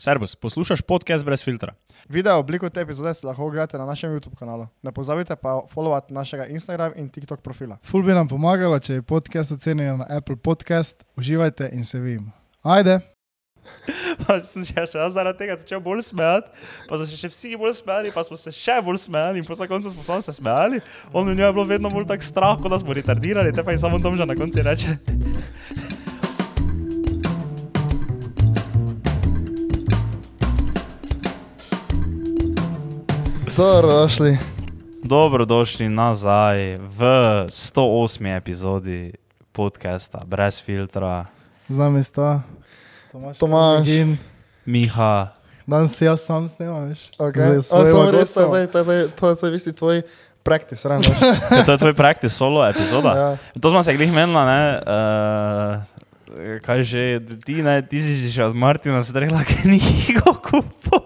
Servus, poslušaj podcast brez filtra. Video obliko te epizode si lahko ogledate na našem YouTube kanalu. Ne pozabite pa followati našega Instagram in TikTok profila. Ful bi nam pomagalo, če je podcast ocenjen na Apple Podcast. Uživajte in se vidimo. Ajde! Pa sem se še jaz zaradi tega začel bolj smejati, pa so se še vsi bolj smejali, pa smo se še bolj smejali in po koncu smo samo se smejali. On mi je bilo vedno bolj tak strah, kot da smo retardirali, te pa je samo domža na koncu reče. Dobrodošli. Dobrodošli nazaj v 108. epizodi podcasta Brez filtra. Z nami sta Tomaš, Tomaš. in Miha, danes si jaz sam snemam, veš. Okay. Samo res, to je zdaj, to je zdaj, to je zdaj visi tvoj practice, ravno. je to je tvoj practice solo epizoda? ja. To smo se glih menila, ne? Uh, kaj že, ti, ne, ti si že od Martina strela knjigo kupil.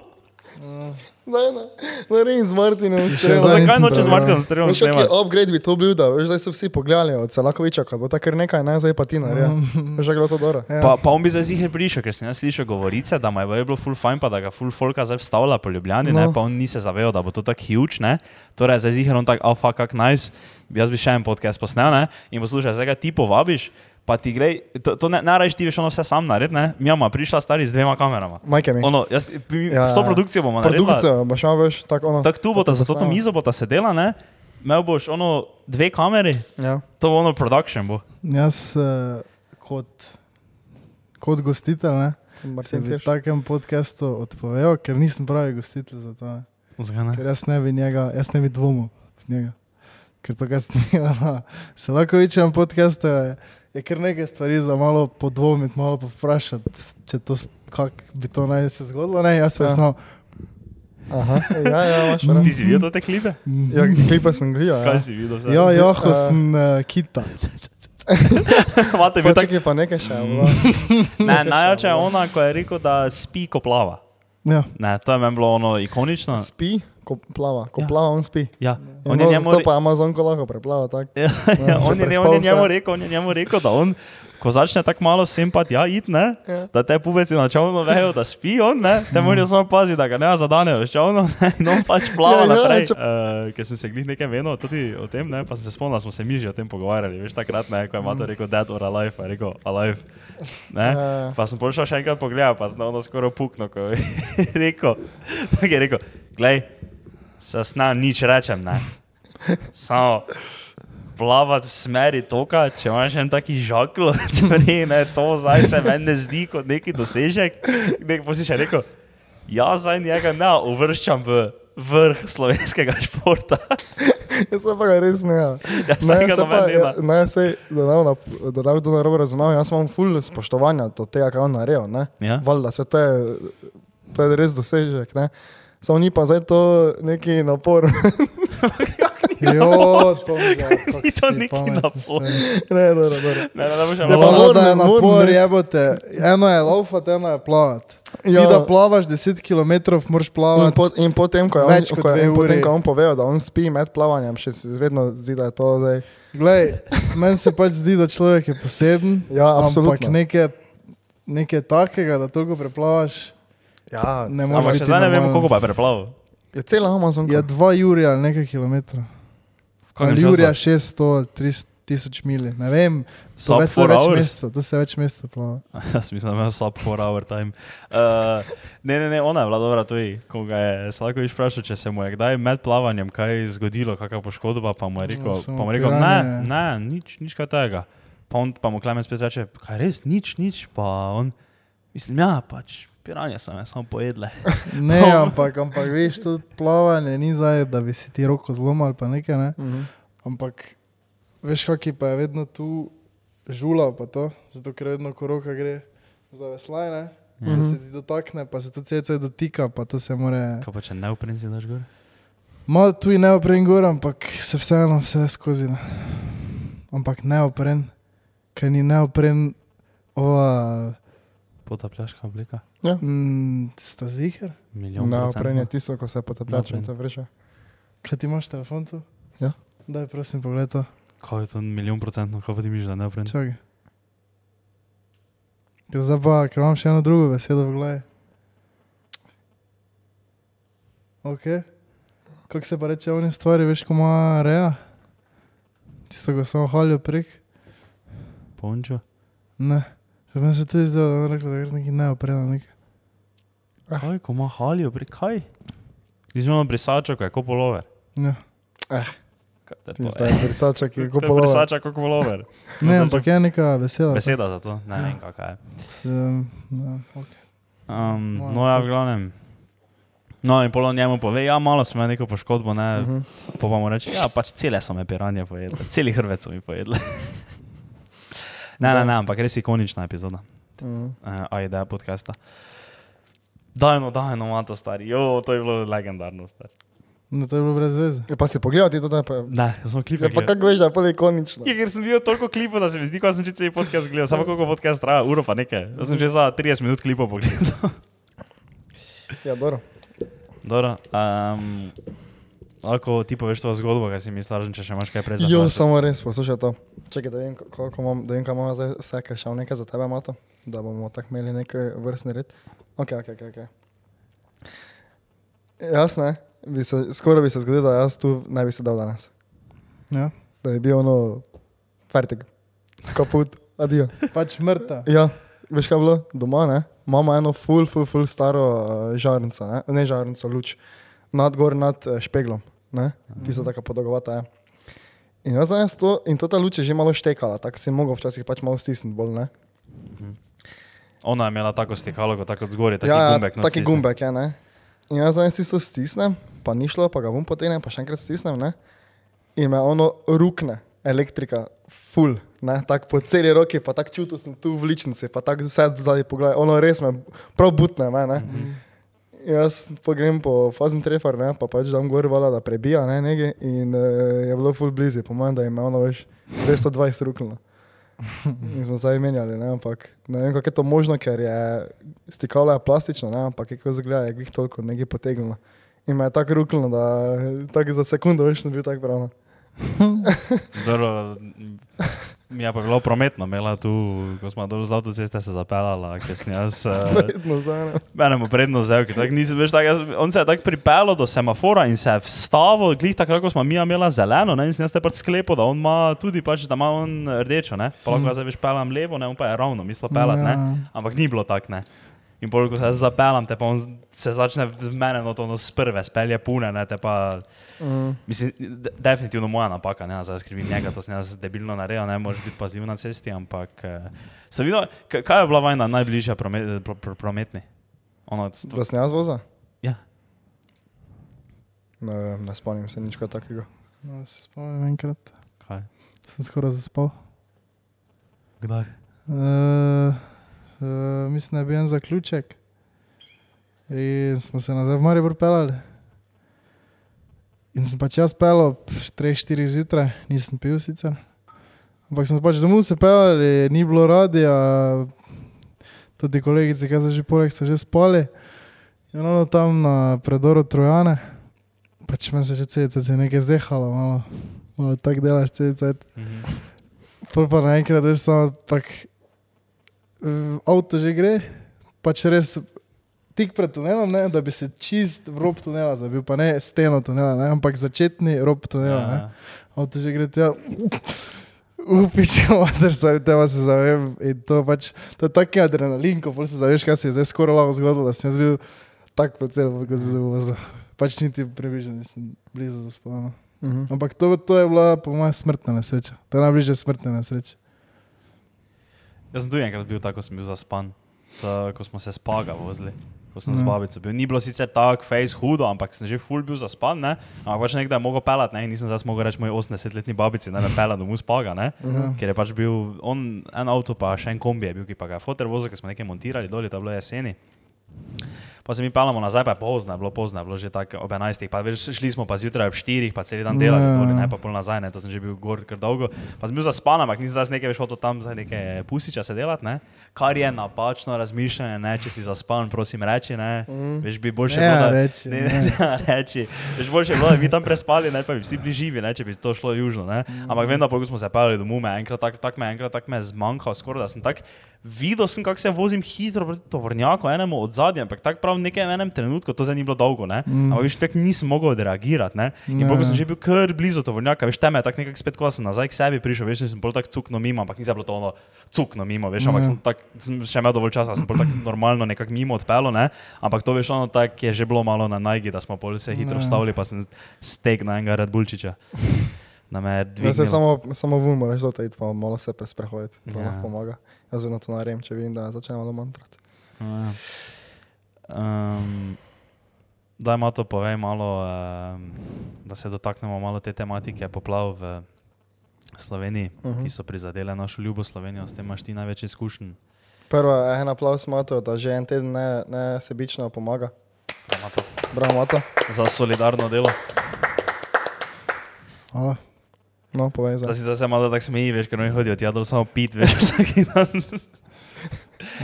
Ne, ne, ne, z Martinom Še strelom. Zakaj noče z. Martinom strelom kak je snemati? upgrade bi to bil, da veš, zdaj so vsi pogledali od Celakoviča, ko bo tako nekaj, ne, zdaj pa ti naredi. Veš, kako je bilo to dobro. Ja. Pa, pa on bi zdaj zihe prišel, ker sem jaz slišal govorice, da mu je bilo full fajn, pa da ga full folka zdaj vstavlja po Ljubljani, no. ne, pa on ni se zavedal, da bo to tako huge, ne. Torej, zdaj zihe on tak, alfa, kak nice, jaz bi še en podcast posnel, ne, in poslušaj, zdaj ga ti povabiš, pa ti gre, to, to ne, ne rajš ti veš ono vse sam narediti, ne, imamo prišla stari z dvema kamerama. Majke mi. Ono, jaz, mi, Ja, ja, so ja. produkcijo bomo naredili. Produkcija, boš imel, veš, tako ono. Tako tu bo ta, za to mizo bo ta sedela, ne, imel boš ono dve kameri, Ja. to bo ono production bo. Jaz uh, kot, kot gostitelj, ne, se Martin Tirš. takem podcastu odpovedal, ker nisem pravi gostitelj za to. Ne. Zakaj ne? Ker jaz ne bi njega, jaz ne bi dvomil v njega. Ker to, kar ste mi na Selakovičem podcastu, je, je kar nekaj stvari za malo podvomiti, malo povprašati, če to, bi to naj se zgodilo. Ne, jaz pa Ja. ja. samo. Aha, ja, ja, imaš Ti prav. si videl te klipe? Ja, klipa sem gledal. Kaj Ja. si videl? Ja, ja, ko sem uh, kita. Pa vi tako? čakaj, pa nekaj še. je bilo. Ne, najjače je ona, ko je rekel, da spi, ko plava. Ja. Ne, to je meni bilo ono ikonično. Spi, ko plava, ko Ja. plava, on spi. Ja, On je njemu, to re- pa Amazonko lahko preplava, tako. ja, ja, on je, on je njemu rekel, on je njemu rekel, da on, ko začne tako malo sem pa ja, it, ne, Ja. da te pubeci načelno vejo, da spi on, ne, te morajo samo paziti, da ga ne zadane, in on pač plava Ja, ja, naprej. če- Uh, ker sem se glih nekaj menil tudi o tem, ne, pa sem se spomnil, smo se mi že o tem pogovarjali, veš, takrat, ne, ko je mato rekel dead or alive, pa je rekel alive, ne. Ja. Pa sem prišel še enkrat pogledat, pa sem ono skoraj puknil, ko je rekel, tako je rekel, glej, se sna nič rečem, ne. Samo plavati v smeri toka, če imaš en taki žakl, stvari, ne, to zdaj se meni ne zdi kot neki dosežek. Nek pa si še rekel, jaz zdaj njega ne uvrščam v vrh slovenskega športa. Jaz pa ga res ne. Ja, Ja, saj ga saj noben ne ja, ne, sej, da ne bo da ne to narobe razumel, jaz imam ful spoštovanja do tega, kar on naredil, ne. Ja? Valjda, se to je, to je res dosežek, ne. Samo ni pa zdaj to neki napor. Jo, to ga, Ni to neki napor. ne, dobro, dobro. Ne, ne, ne boš Ja, imel. pa Malo da je moram- moram napor, reči- jebote. Eno je laufat, eno je plavat. Ja. Ti da plavaš 10 km, moraš In, plavati. po, in potem, ko je, Več on, ko, je, in potem, ko on povedal, da on spi med plavanjem, še se vedno zdi, da je to zdaj. Glej, meni se pač zdi, da človek je poseben. Ja, Ampak absolutno. nekaj, nekaj takega, da toliko preplavaš, Ja, ne more Ampak še zdaj ne vemo, koliko pa je preplaval. je cela Amazon. Je 2 Jurija ali nekaj kilometrov. Jurija 600, 300 tisoč mili. Ne vem, to Sub več, four več mesecev, to se več mesecev plava. Jaz mislim, da ima sub 4 hour time. Uh, ne, ne, ne, ona je bila dobra tudi, ko ga je Slakovič vprašal, če se mu je kdaj med plavanjem kaj zgodilo, kakšna poškodba, pa mu je rekel, No, pa mu je rekel ne, ne, nič, nič kaj tega. Pa, on, pa mu Klemen spet reče, kaj res, nič, nič, pa on, mislim, ja, pač, piranje sem, jaz samo pojedle. Ne, ampak, ampak veš, to plavanje ni zdaj, da bi si ti roko zlomil ali pa nekaj, ne? Mhm. Ampak veš, kaki pa je vedno tu žula, pa to, zato ker vedno ko roka gre za veslaj, ne? Mm -hmm. Se ti dotakne, pa se to cece dotika, pa to se more. Kaj pa če ne uprinzi daš gor? Malo tu in neopren gor, ampak se vseeno vse skozi. Ne? Ampak neopren, ker ni neopren, ova, Potapljaška oblika. Mm, sta ziger. Milijon Na oprenje tisto, ko se potapljače in to vreče. Kaj ti imaš telefon tu? Ja. Daj, prosim, pogled to. Kaj je to milijon procentno, kaj pa ti misliš, da ne uprinzi? Čakaj. Ker zdaj pa, ker imam še eno drugo besedo v glavi. Ok. Kako se pa reče oni stvari, veš, ko ima reja? Tisto, ko samo halijo prek. Pončo. Ne. Že meni se tudi zdelo, da je rekla, da je nekaj neopreno nekaj. Kaj, ko ima halijo, pri kaj? Izvino brisačo, kaj, ko polover. Ja. Kaj te Ti to zdaj je? brisača, ki je je kupolo. brisača, kako polover. Ne, ampak je neka beseda. Beseda za to, ne vem, kakaj je. S, ne, okay. Um, Moja no, ja, v glavnem. No, in polo njemu pove, ja, malo smo imeli neko poškodbo, ne, uh Mhm. -huh. pa vam reče, ja, pač cele so me piranje pojedle, celi hrvet so mi pojedle. ne, ne, ne, ampak res ikonična epizoda, Mhm. uh, ajde, podcasta. Dajno, dajno, mato stari, jo, to je bilo legendarno, stari. No, to je bilo brez veze. Ja, pa si pogledal ti to, da je pa... Ne, jaz sem klipe Ja, pa kako veš, da je pol ikonično? Ja, ker sem videl toliko klipov, da se mi zdi, kot sem že cel podcast gledal. Samo koliko podcast traja, uro pa nekaj. Jaz sem že za 30 minut klipov pogledal. Ja, dobro. Dobro, um, lahko ti poveš to zgodbo, kaj si mi staržen, če še imaš kaj za Jo, samo res, poslušaj to. Čakaj, da vem, koliko imam, da vem, kaj imamo zdaj vse, kaj šel nekaj za tebe, Mato, da bomo tako imeli neki vrstni red. Ok, ok, ok. okay. Jasno, ne? Bi se, skoraj bi se zgodilo, da jaz tu ne bi sedel danes. Ja. Da je bil ono, fertig, kaput, adijo. Pač mrtev. Ja, veš kaj bilo doma, ne? Imamo eno full, full, full staro uh, žarnico, ne? ne žarnico, luč, nad gor nad uh, špeglom, ne? Ti so tako podolgovata, je. In jaz danes to, in to ta luč je že malo štekala, tako si mogel včasih pač malo stisniti bolj, ne? Ona je imela tako stikalo, kot tako zgoraj, taki ja, gumbek. no, taki stisne. gumbek je, ne? In jaz danes tisto stisnem, pa ni šlo, pa ga bom potegnem, pa še enkrat stisnem, ne? In me ono rukne, elektrika, full, ne? Tako po celi roki, pa tako čutil sem tu v ličnici, pa tako vse zadaj pogledaj, ono res me prav butne, me, ne? Mm -hmm. Jaz pa grem po fazni trefar, ne, pa pač dam gor vala, da prebija, ne, nekaj. In uh, je bilo full blizu, po mojem, da je ono več 220 ruknilo. In smo zdaj menjali, ne, ampak ne vem, kako je to možno, ker je stikalo je plastično, ne, ampak kako zgleda, je glih toliko nekaj potegnilo. In me je tako ruknilo, da tako za sekundo več sem bil tako pravno. Mi je pa bilo prometno, imela tu, ko smo dol z avtoceste se zapeljala, ker sem jaz. Vedno zdaj. Mene mu predno vzel, ker tako nisem več tako. jaz- On se je tako pripeljal do semafora in se je vstavil, glih takrat, ko smo mi imeli zeleno, ne, in sem jaz te pač sklepal, da on ima tudi, pač, da ima on rdečo, ne. Pa lahko zdaj veš pelam levo, ne, on pa je ravno, mislil pelat, ne. Ja. Ampak ni bilo tako, ne. In pol, ko se jaz zapeljam, te pa on se začne z mene, no to no, z prve spelje pune, ne, te pa. Mm. Mislim, de, definitivno moja napaka, ne, zdaj skrivim njega, to sem jaz debilno naredil, ne moreš biti pazljiv na cesti, ampak eh, sem videl, kaj je bila vajna najbližja promet, pro, pro, prometni? Ono, sto, Da sem jaz vozil? ja, Ne, vem, ne spomnim se nič takega. No, se spomnim enkrat, kaj? sem skoraj zaspal. Kdaj? Uh, uh, mislim, da je bil en zaključek. In smo se nazaj v Maribor pelali. In sem pač jaz pel ob 3-4 zjutraj, nisem pil sicer. Ampak smo pač domov se pelali, ni bilo radia, tudi kolegice, ki so že poleg, so že spali. In ono tam na predoru Trojane, pač meni se že celice je nekaj zehalo, malo, malo tako delaš celice. Mhm. Pol pa naenkrat veš samo, pak v avto že gre, pač res tik pred tunelom, ne, da bi se čist v rob tunela zabil, pa ne steno tunela, ne, ampak začetni rob tunela. Ja. Avto že gre tja. Upičko, da se tega se zavem. In to, pač, to je taki adrenalin, ko se zaveš, kaj se je zdaj skoraj lahko zgodilo, da sem jaz bil tak po celem, kot se zavozil. Pač niti približno nisem blizu zaspal. Mhm. Ampak to, to je bila po mojem smrtna nesreča. To je najbližje smrtne nesreče. Jaz sem tudi enkrat bil tako, ko sem bil zaspan, ta, ko smo se spaga vozili. Ko sem z Ja. babico bil. Ni bilo sicer tako face hudo, ampak sem že full bil zaspan, ne? Ampak pač nekdaj mogel pelati, ne? In nisem zdaj mogel reči moji 80-letni babici, da me pela domov spaga, ne? Ja. Ker je pač bil on, en avto, pa še en kombi je bil, ki pa ga je fotor vozil, ker smo nekaj montirali dol, to je bilo jeseni. Pa se mi pelamo nazaj, pa je pozno, je bilo pozno, je bilo že tako ob 11. Pa veš, šli smo pa zjutraj ob 4, pa cel dan delali Ja. dol, ne pa pol nazaj, ne, to sem že bil gor kar dolgo. Pa sem bil zaspan, ampak nisem zdaj nekaj več hotel tam za neke pusiča se delati, ne. Kar je napačno razmišljanje, ne, če si zaspan, prosim reči, ne. Mhm. Veš, bi boljše Ne, bilo, da reči, ne, ne. ne, reči. Veš, boljše bilo, da bi tam prespali, ne, pa bi vsi bili živi, ne, če bi to šlo južno, ne. Ampak vem, da pol, ko smo se pelali domov, me enkrat tak, tak me, enkrat tak me zmanjkalo, skoraj da sem tak, videl sem, kako se vozim hitro proti tovornjaku, enemu od zadnje, ampak tako prav prav v nekem enem trenutku, to zdaj ni bilo dolgo, ne? Mm. ampak veš, tako nisem mogel odreagirati. Ne? In Ja, ja, sem ja. že bil kar blizu tovornjaka, veš, teme je tako nekako spet, ko sem nazaj k sebi prišel, veš, sem bolj tako cukno mimo, ampak nisem bilo to ono cukno mimo, veš, ampak Ja. sem, tak, sem še imel dovolj časa, sem bolj tako normalno nekako mimo odpeljal, ne? ampak to veš, ono tako je že bilo malo na najgi, da smo pol se hitro Ja. vstavili, pa sem steg na enega Red Bullčiča. Jaz se samo, samo v umu, rečeš, da id pa malo se presprehoditi. To Ja. lahko pomaga. Jaz vedno to naredim, če vidim, da začne malo mantrati. Ja. Um, daj, Mato, povej malo, um, da se dotaknemo malo te tematike poplav v Sloveniji, uh Mhm. -huh. ki so prizadele našo ljubo Slovenijo, s tem imaš ti največ izkušenj. Prvo, en aplaus Mato, da že en teden ne, ne sebično pomaga. Bravo, Mato. Za solidarno delo. Hvala. No, povej za. Da si zase malo tako smeji, veš, ker oni hodijo tja dol samo pit, veš, vsak dan.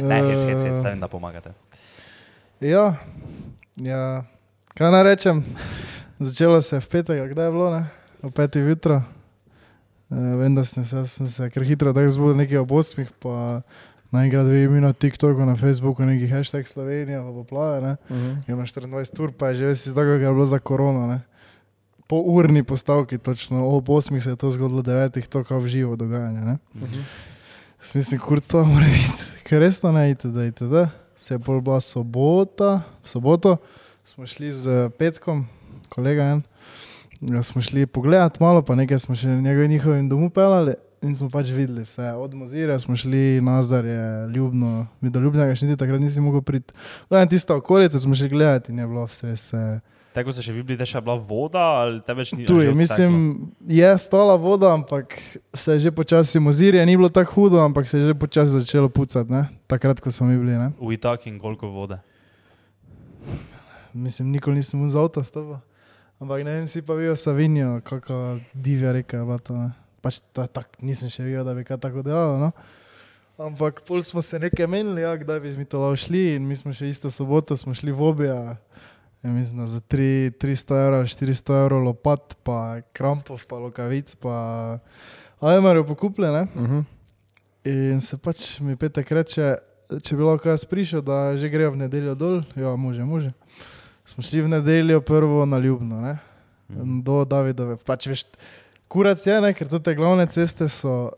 Ne, hec, hec, hec, Eh, stavim, da pomagate. Ja, ja. kaj naj rečem? Začelo se je v petek, kdaj je bilo, ne? O petih jutra. E, vem, da sem se, sem se kar hitro tako zbudil, nekaj ob osmih, pa naenkrat vidim na TikToku, na Facebooku neki hashtag Slovenija, pa poplave, ne? Mhm. Je na 24 ur, pa je že iz tega, kar je bilo za korono, ne? Po urni postavki, točno ob 8 se je to zgodilo, 9 to kao v živo dogajanje, ne? Mhm. Smislim, kurc to mora biti, ker resno ne itd. itd. Se je bila sobota, soboto smo šli z Petkom, kolega en, ja, smo šli pogledat malo, pa nekaj smo še njegovim njihovim domu pelali in smo pač videli vse. Od Mozirja smo šli, Nazar je ljubno, mi do ljubnega še niti takrat nisi mogel priti. Tista okolica smo šli gledati in je bilo vse se. Tako se še vi bili, da je še bila voda, ali te več ni Tu že je, mislim, je stala voda, ampak se je že počasi mozirje, ni bilo tako hudo, ampak se je že počasi začelo pucati, ne? takrat, ko smo mi bili. Ne? V Itaki in koliko vode. Mislim, nikoli nisem z avta stopil. Ampak ne vem, si pa videl Savinijo, kako divja reka je bila to. Ne? Pač to je tako, nisem še videl, da bi kaj tako delalo. No? Ampak pol smo se nekaj menili, ja, kdaj bi mi to lahko šli in mi smo še isto soboto, šli v obja. Ja, mislim, za tri- 300 evrov, 400 evrov lopat, pa krampov, pa lokavic, pa ajmarjev pokupljene. Mhm. In se pač mi petek reče, če bi lahko jaz prišel, da že grejo v nedeljo dol, ja, može, može. Smo šli v nedeljo prvo na Ljubno, ne? Mhm. do Davidove. Pač veš, kurac je, ne? ker te glavne ceste so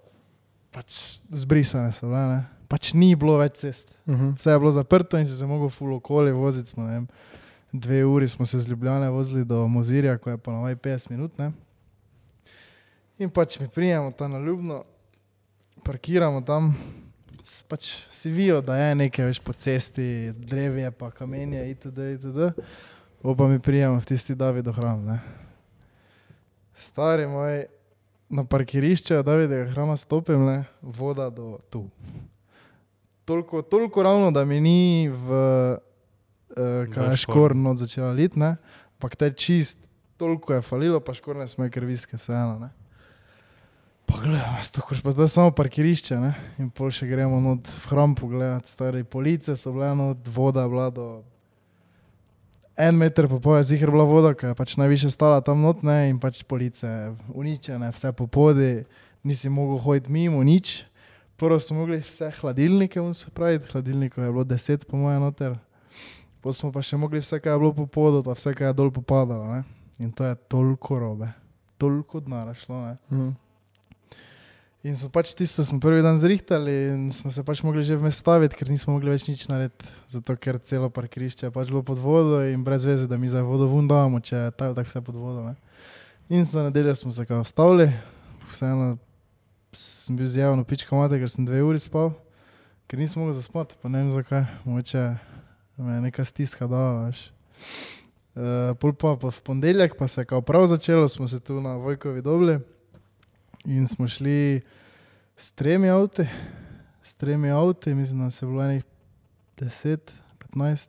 pač zbrisane, so, ne? pač ni bilo več cest. Mhm. Vse je bilo zaprto in si se mogel full okoli voziti. Smo, dve uri smo se z Ljubljana vozili do Mozirja, ko je pa novaj 50 minut. Ne? In pač mi prijemo tam na Ljubno, parkiramo tam, pač si vijo, da je nekaj več po cesti, drevje, pa kamenje itd. itd. O pa mi prijemo v tisti Davidov hram. Ne? Stari moj, na parkirišče Davidovega hrama stopim, ne? voda do tu toliko, toliko ravno, da mi ni v uh, kaj je škorn. od začela lit, ne? ampak te čist, toliko je falilo, pa škorne smo krviske, vseeno. ne. Pa gledam, to koš pa je samo parkirišče, ne? in pol še gremo not v hram pogledat, stari police so bile, not, voda je bila do en meter po pol, je zihar bila voda, ker je pač najviše stala tam not, ne? in pač police uničene, vse po podi, nisi mogel hoditi mimo, nič. Prvo smo mogli vse hladilnike spraviti, hladilnikov je bilo deset, po mojem, noter. Potem smo pa še mogli vse, kar je bilo po podu, pa vse, kar je dol popadalo. Ne? In to je toliko robe, toliko denarja šlo. Ne? Mhm. In smo pač tisto, smo prvi dan zrihtali in smo se pač mogli že vmestaviti, ker nismo mogli več nič narediti, zato ker celo parkirišče je pač bilo pod vodo in brez veze, da mi za vodo vundamo, če je tako tak vse pod vodo. Ne? In za nedeljo smo se kao vstavili, vseeno sem bil zjavno pička mate, ker sem dve uri spal, ker nisem mogel zaspati, pa ne vem zakaj, mogoče me je neka stiska dala, veš. Uh, pol pa, pa v ponedeljek pa se je kao prav začelo, smo se tu na Vojkovi dobili in smo šli s tremi avti, s tremi avti, mislim, da se je bilo enih 10, 15,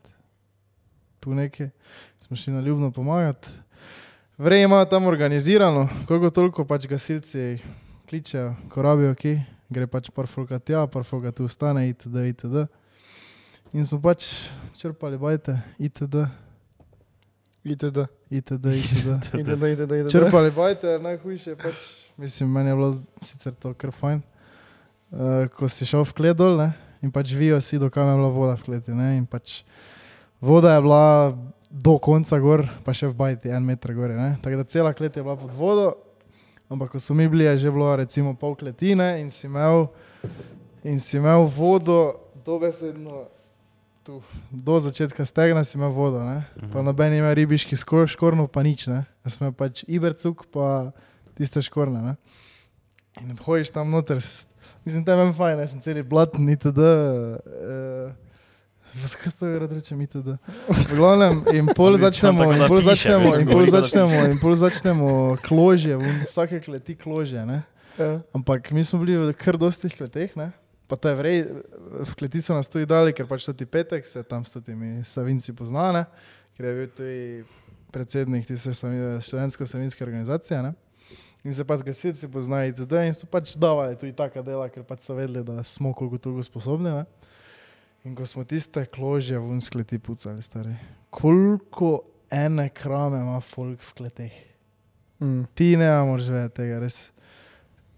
tu nekaj, smo šli na ljubno pomagati. Vrej imajo tam organizirano, koliko toliko pač gasilci kličejo, ko rabijo ki, gre pač par folka tja, par folka tu ostane, itd. itd. In smo pač črpali bajte, itd. ITD. itd. itd. ITD, ITD, ITD. Črpali bajte, najhujše pač, mislim, meni je bilo sicer to kar fajn. Uh, ko si šel v kled dol ne, in pač vijo si, do kam je bila voda v kleti. Ne, in pač Voda je bila do konca gor, pa še v bajti, en meter gore. ne. Tako da cela klet je bila pod vodo, ampak ko smo mi bili, je že bilo recimo pol kletine in si imel, in si imel vodo dobesedno tu, do začetka stegna si imel vodo, ne. Pa noben ima ribiški skor, škornov, pa nič, ne. Jaz sem pač ibercuk, pa tiste škorne, ne. In hojiš tam noter, mislim, tam je fajn, jaz sem celi blatn, itd. Uh, Zakaj to rad rečem, itd. V glavnem, in pol začnemo, in da pol začnemo, in pol da začnemo, in pol začnemo kložje, vsake kleti kložje, ne. Ja. Ampak mi smo bili v kar dostih kleteh, ne? Pa to je vrej, v kleti so nas tudi dali, ker pač ti petek se tam s temi savinci poznane, ker je bil tudi predsednik tiste savi- študentsko-savinske organizacije. Ne? In se pa z gasilci poznajo itd. in so pač davali tudi taka dela, ker pač so vedeli, da smo koliko toliko sposobni. Ne? In ko smo tiste kložje v skleti pucali, stari, koliko ene krame ima folk v kleteh. Mm. Ti ne moreš vedeti tega, res.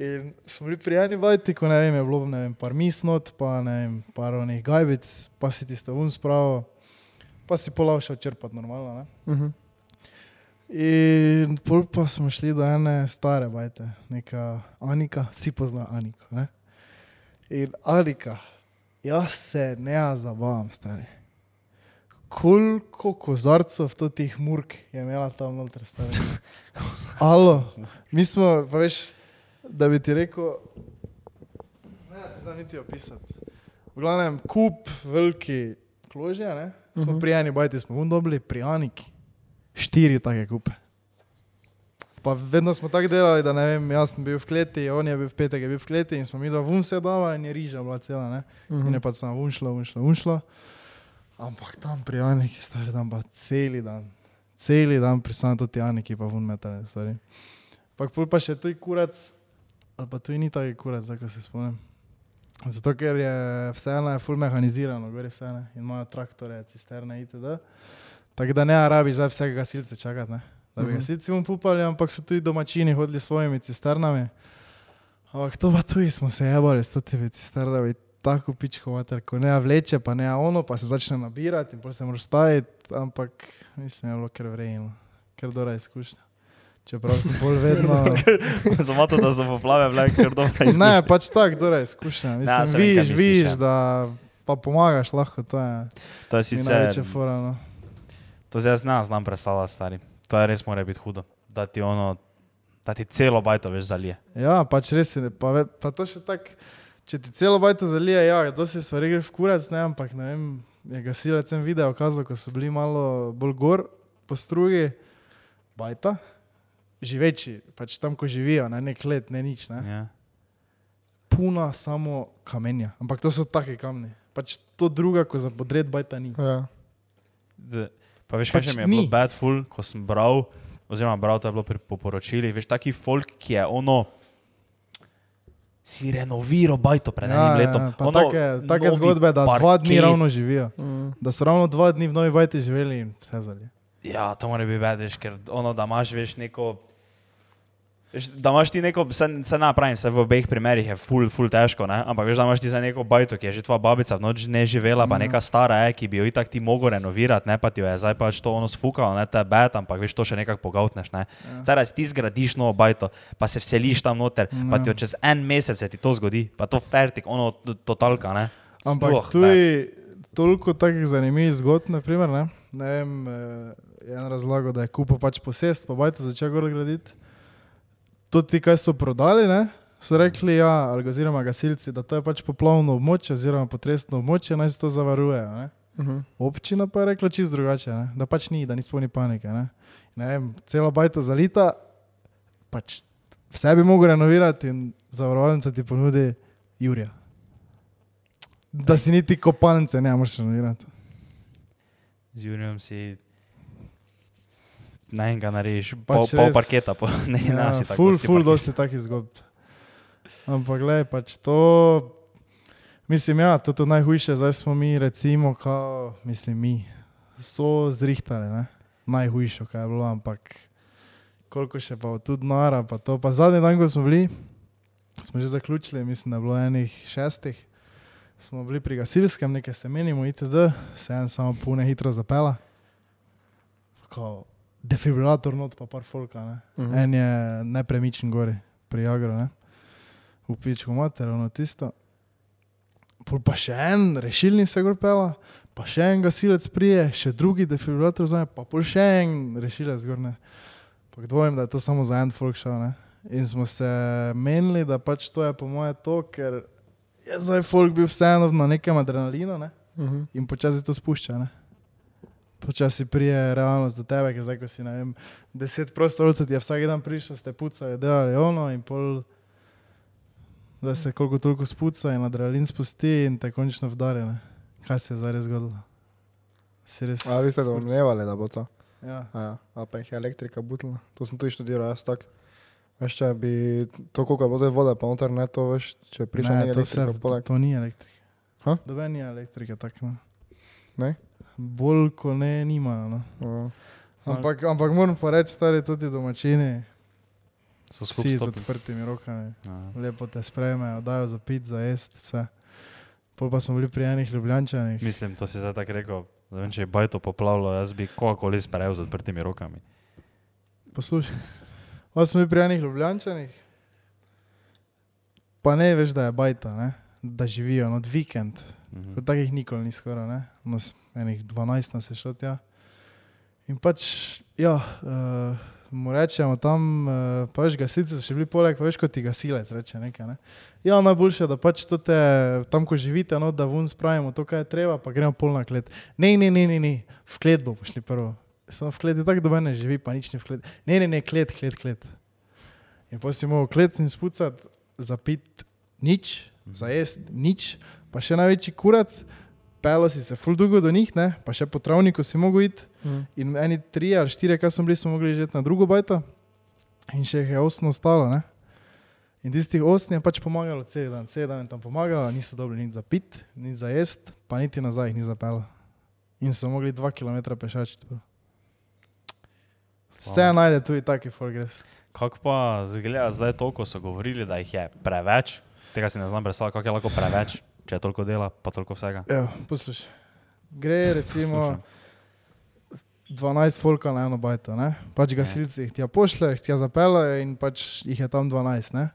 In smo bili prijatelji, vajti, ko ne vem, je bilo ne vem, par misnot, pa ne vem, par onih gajbic, pa si ti stavun spravo, pa si polav šel črpati normalno. Ne? Mhm. In pol pa smo šli do ene stare bajte, neka Anika, vsi poznajo Aniko. Ne? In Anika, jaz se ne zabavam, stari. Koliko kozarcev to teh murk je imela tam noter, stari. Alo, mi smo, pa veš, da bi ti rekel, ne, ti znam niti opisati. V glavnem, kup veliki kložje, ne? Smo uh Mhm. -huh. pri eni bajti, smo vun dobili, pri Aniki, štiri take kupe. Pa vedno smo tako delali, da ne vem, jaz sem bil v kleti, on je bil v petek, je bil v kleti in smo mi dva vun vse dava in je riža bila cela, ne? Mhm. In je pač samo unšlo, unšlo, unšlo. Ampak tam pri Aniki, stari dan, pa celi dan, celi dan pri samem tudi Aniki, pa vun metale, stari. Pa pol pa še tuj kurac, ali pa tuj ni taki kurac, zdaj se spomnim. Zato, ker je vseeno je full mehanizirano, gori vseeno in imajo traktore, cisterne itd. Tako da ne rabiš zdaj vsega gasilce čakati, ne? da bi Mhm. gasilci mu pupali, ampak so tudi domačini hodili s svojimi cisternami. Ampak to pa tudi smo se jebali s temi cisternami, tako pičko mater, ko ne vleče, pa ne ono, pa se začne nabirati in potem se moraš staviti, ampak mislim, je bilo kar vrejeno, ker dobra izkušnja. Čeprav sem bolj vedno. Samo to, da so poplave bile kar dobro. ne, pač tako, dobra izkušnja. Mislim, Ja, vidiš, misliš, vidiš, ja. da pa pomagaš lahko, to je To je Sicer... sicer. največja fora. No. To zdaj jaz ne znam predstavljati, stari. To je res mora biti hudo. Da ti ono, da ti celo bajto veš zalije. Ja, pač res je, pa, ve- pa to še tako, če ti celo bajto zalije, ja, to se stvari gre v kurac, ne, ampak ne vem, je gasilec en video kazal, ko so bili malo bolj gor po strugi, bajta, živeči, pač tam, ko živijo, ne nek let, ne nič, ne. Ja. Puna samo kamenja, ampak to so taki kamni. Pač to druga, ko za podred bajta ni. Ja. D- Pa veš, kaj Pač pač mi je bilo bad full, ko sem bral, oziroma bral to je bilo pri po poročilih, veš, taki folk, ki je ono, si renoviral bajto pred enim letom. Ja, pa ono, take, take zgodbe, da dva dni parket. ravno živijo. Mm. Da so ravno dva dni v novi bajti živeli in vse zalije. Ja, to mora biti bad, veš, ker ono, da imaš, veš, neko. Da imaš ti neko, se, se ne pravim, se v obeh primerih je ful, ful težko, ne? ampak veš, da imaš ti za neko bajto, ki je že tvoja babica v noč ne živela, pa Mhm. neka stara je, ki bi jo itak ti mogel renovirati, ne pa ti jo je zdaj pač to ono sfukalo, ne te bed, ampak veš, to še nekako pogautneš. Ne? Ja. Zdaj, ti zgradiš novo bajto, pa se vseliš tam noter, pa Ja. ti jo čez en mesec se ti to zgodi, pa to fertik, ono to- totalka, ne. Ampak Sploh tu bad. je toliko takih zanimivih zgodb, naprimer, ne? ne vem, eh, en razlago, da je kupil pač posest, pa bajte začel gor graditi. To ti, kaj so prodali, ne? so rekli, ja, oziroma gasilci, da to je pač poplavno območje oziroma potresno območje, naj se to zavaruje. Ne? Mhm. Občina pa je rekla čist drugače, ne? da pač ni, da ni spolni panike. Ne? Ne vem, cela bajta zalita, pač vse bi mogel renovirati in zavarovalnica ti ponudi Jurija. Da si niti kopalnice ne moreš renovirati. Z Junijem si. Na enega narediš, Pač pol, pol parketa, pol, ne, Ja, si tako. ful, ful, dosti takih zgodb. Ampak gledaj, pač to, mislim, ja, to je najhujše, zdaj smo mi, recimo, kao, mislim, mi, so zrihtali, ne? najhujše, kaj je bilo, ampak koliko še pa tudi nara, pa to, pa zadnji dan, ko smo bili, smo že zaključili, mislim, da je bilo enih šestih, smo bili pri gasilskem, nekaj se menimo, itd., se en samo pune hitro zapela. Kao defibrilator not, pa par folka, ne. Mhm. En je nepremičen gori, pri Agro, ne. V pičku mater, ono tisto. Pol pa še en rešilni se gor pela, pa še en gasilec prije, še drugi defibrilator za pa pol še en rešilec gor, ne. Pa dvomim, da je to samo za en folk šel, ne. In smo se menili, da pač to je po moje to, ker je zdaj folk bil vseeno na nekem adrenalinu, ne. Mhm. In počasi to spušča, ne. Počasi prije realnost do tebe, ker zdaj, ko si, ne vem, deset prostovoljcev ti je vsak dan prišel, ste pucali, delali ono in pol, da se koliko toliko spuca in adrenalin spusti in te končno vdari, ne. Kaj se je zdaj res zgodilo? Si res... A vi ste domnevali, da bo to? Ja. A ja, ali pa jih je elektrika butila. To sem tudi študiral, jaz tak. Veš, če bi to, koliko bo zdaj vode, pa noter ne to, veš, če prišel Ne, nekaj to, vse, elektrika, to, poleg. to ni elektrika. Ha? Doben ni elektrika, tako ne. Ne? Bolj ko ne, nimajo, no. Ja. Ampak, ampak moram pa reči, stari tudi domačini, So vsi z odprtimi rokami. Ja. lepo te sprejmejo, dajo za pit, za jest, vse. Pol pa smo bili pri enih ljubljančanih. Mislim, to si zdaj tako rekel. Vem, če je bajto poplavilo, jaz bi kogarkoli sprejel z odprtimi rokami. Poslušaj. Pa smo bili pri enih ljubljančanih, pa ne veš, da je bajta, ne? da živijo nad vikend. Mhm. Kot takih nikoli ni skoraj, ne? Nas, enih 12 nas je šlo tja. In pač, ja, uh, mu rečemo tam, uh, pa veš, gasilci so še bili poleg, pa veš, kot ti gasilec reče nekaj. Ne? Ja, najboljše, da pač to te, tam, ko živite, no, da vun spravimo to, kar je treba, pa gremo pol na klet. Ne, ne, ne, ne, ne. v klet bo pošli prvo. Samo v klet je tako, da ne živi, pa nič ni v klet. Ne, ne, ne, klet, klet, klet. In potem si mogel klet in spucati, zapit nič, zajest nič, pa še največji kurac, pelo si se ful dolgo do njih, ne? pa še po travniku si mogel iti. Mhm. In eni tri ali štiri, kaj smo bili, smo mogli že na drugo bajto, in še jih je osno ostalo. Ne? In tistih osem je pač pomagalo cel dan, cel dan je tam pomagalo, niso dobili nič za pit, nič za jest, pa niti nazaj jih ni zapelo. In so mogli dva km pešačiti. Vse najde tudi taki forgres. Kako pa zgleda zdaj to, ko so govorili, da jih je preveč? Tega si ne znam predstavljati, kako je lahko preveč, če je toliko dela, pa toliko vsega. Evo, poslušaj. Gre recimo 12 folka na eno bajto, ne? pač gasilci jih tja pošljejo, jih tja zapeljejo in pač jih je tam 12. Ne?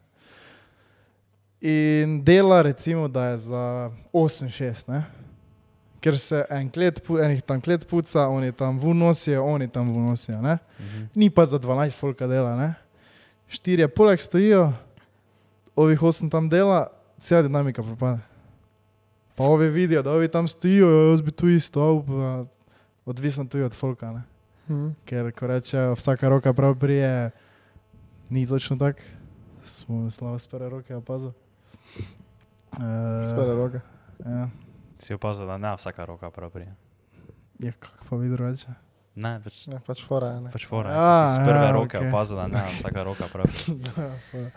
In dela recimo, da je za 8-6, ne? ker se en klet, enih tam klet puca, oni tam vunosijo, oni tam vunosijo. Ne? Mhm. Ni pa za 12 folka dela, ne? štirje poleg stojijo, ovih 8 tam dela, cela dinamika propade. Pa ovi vidijo, da ovi tam stojijo, "Ja, jaz bi tu isto, odvisno tudi od folka. Ne? Mhm. Ker ko rečejo, vsaka roka prav prije, ni točno tako. Smo slabo spere roke opazili. Uh, Spere roke. Ja, Si opazil, da ne vsaka roka prav prije. je kako pa vi drugače. Ne, pač, Ne, pač fora je, ne. pač fora. Ja, Ja, si z prve ja, roke okej. opazil, da ne vsaka roka prav prije.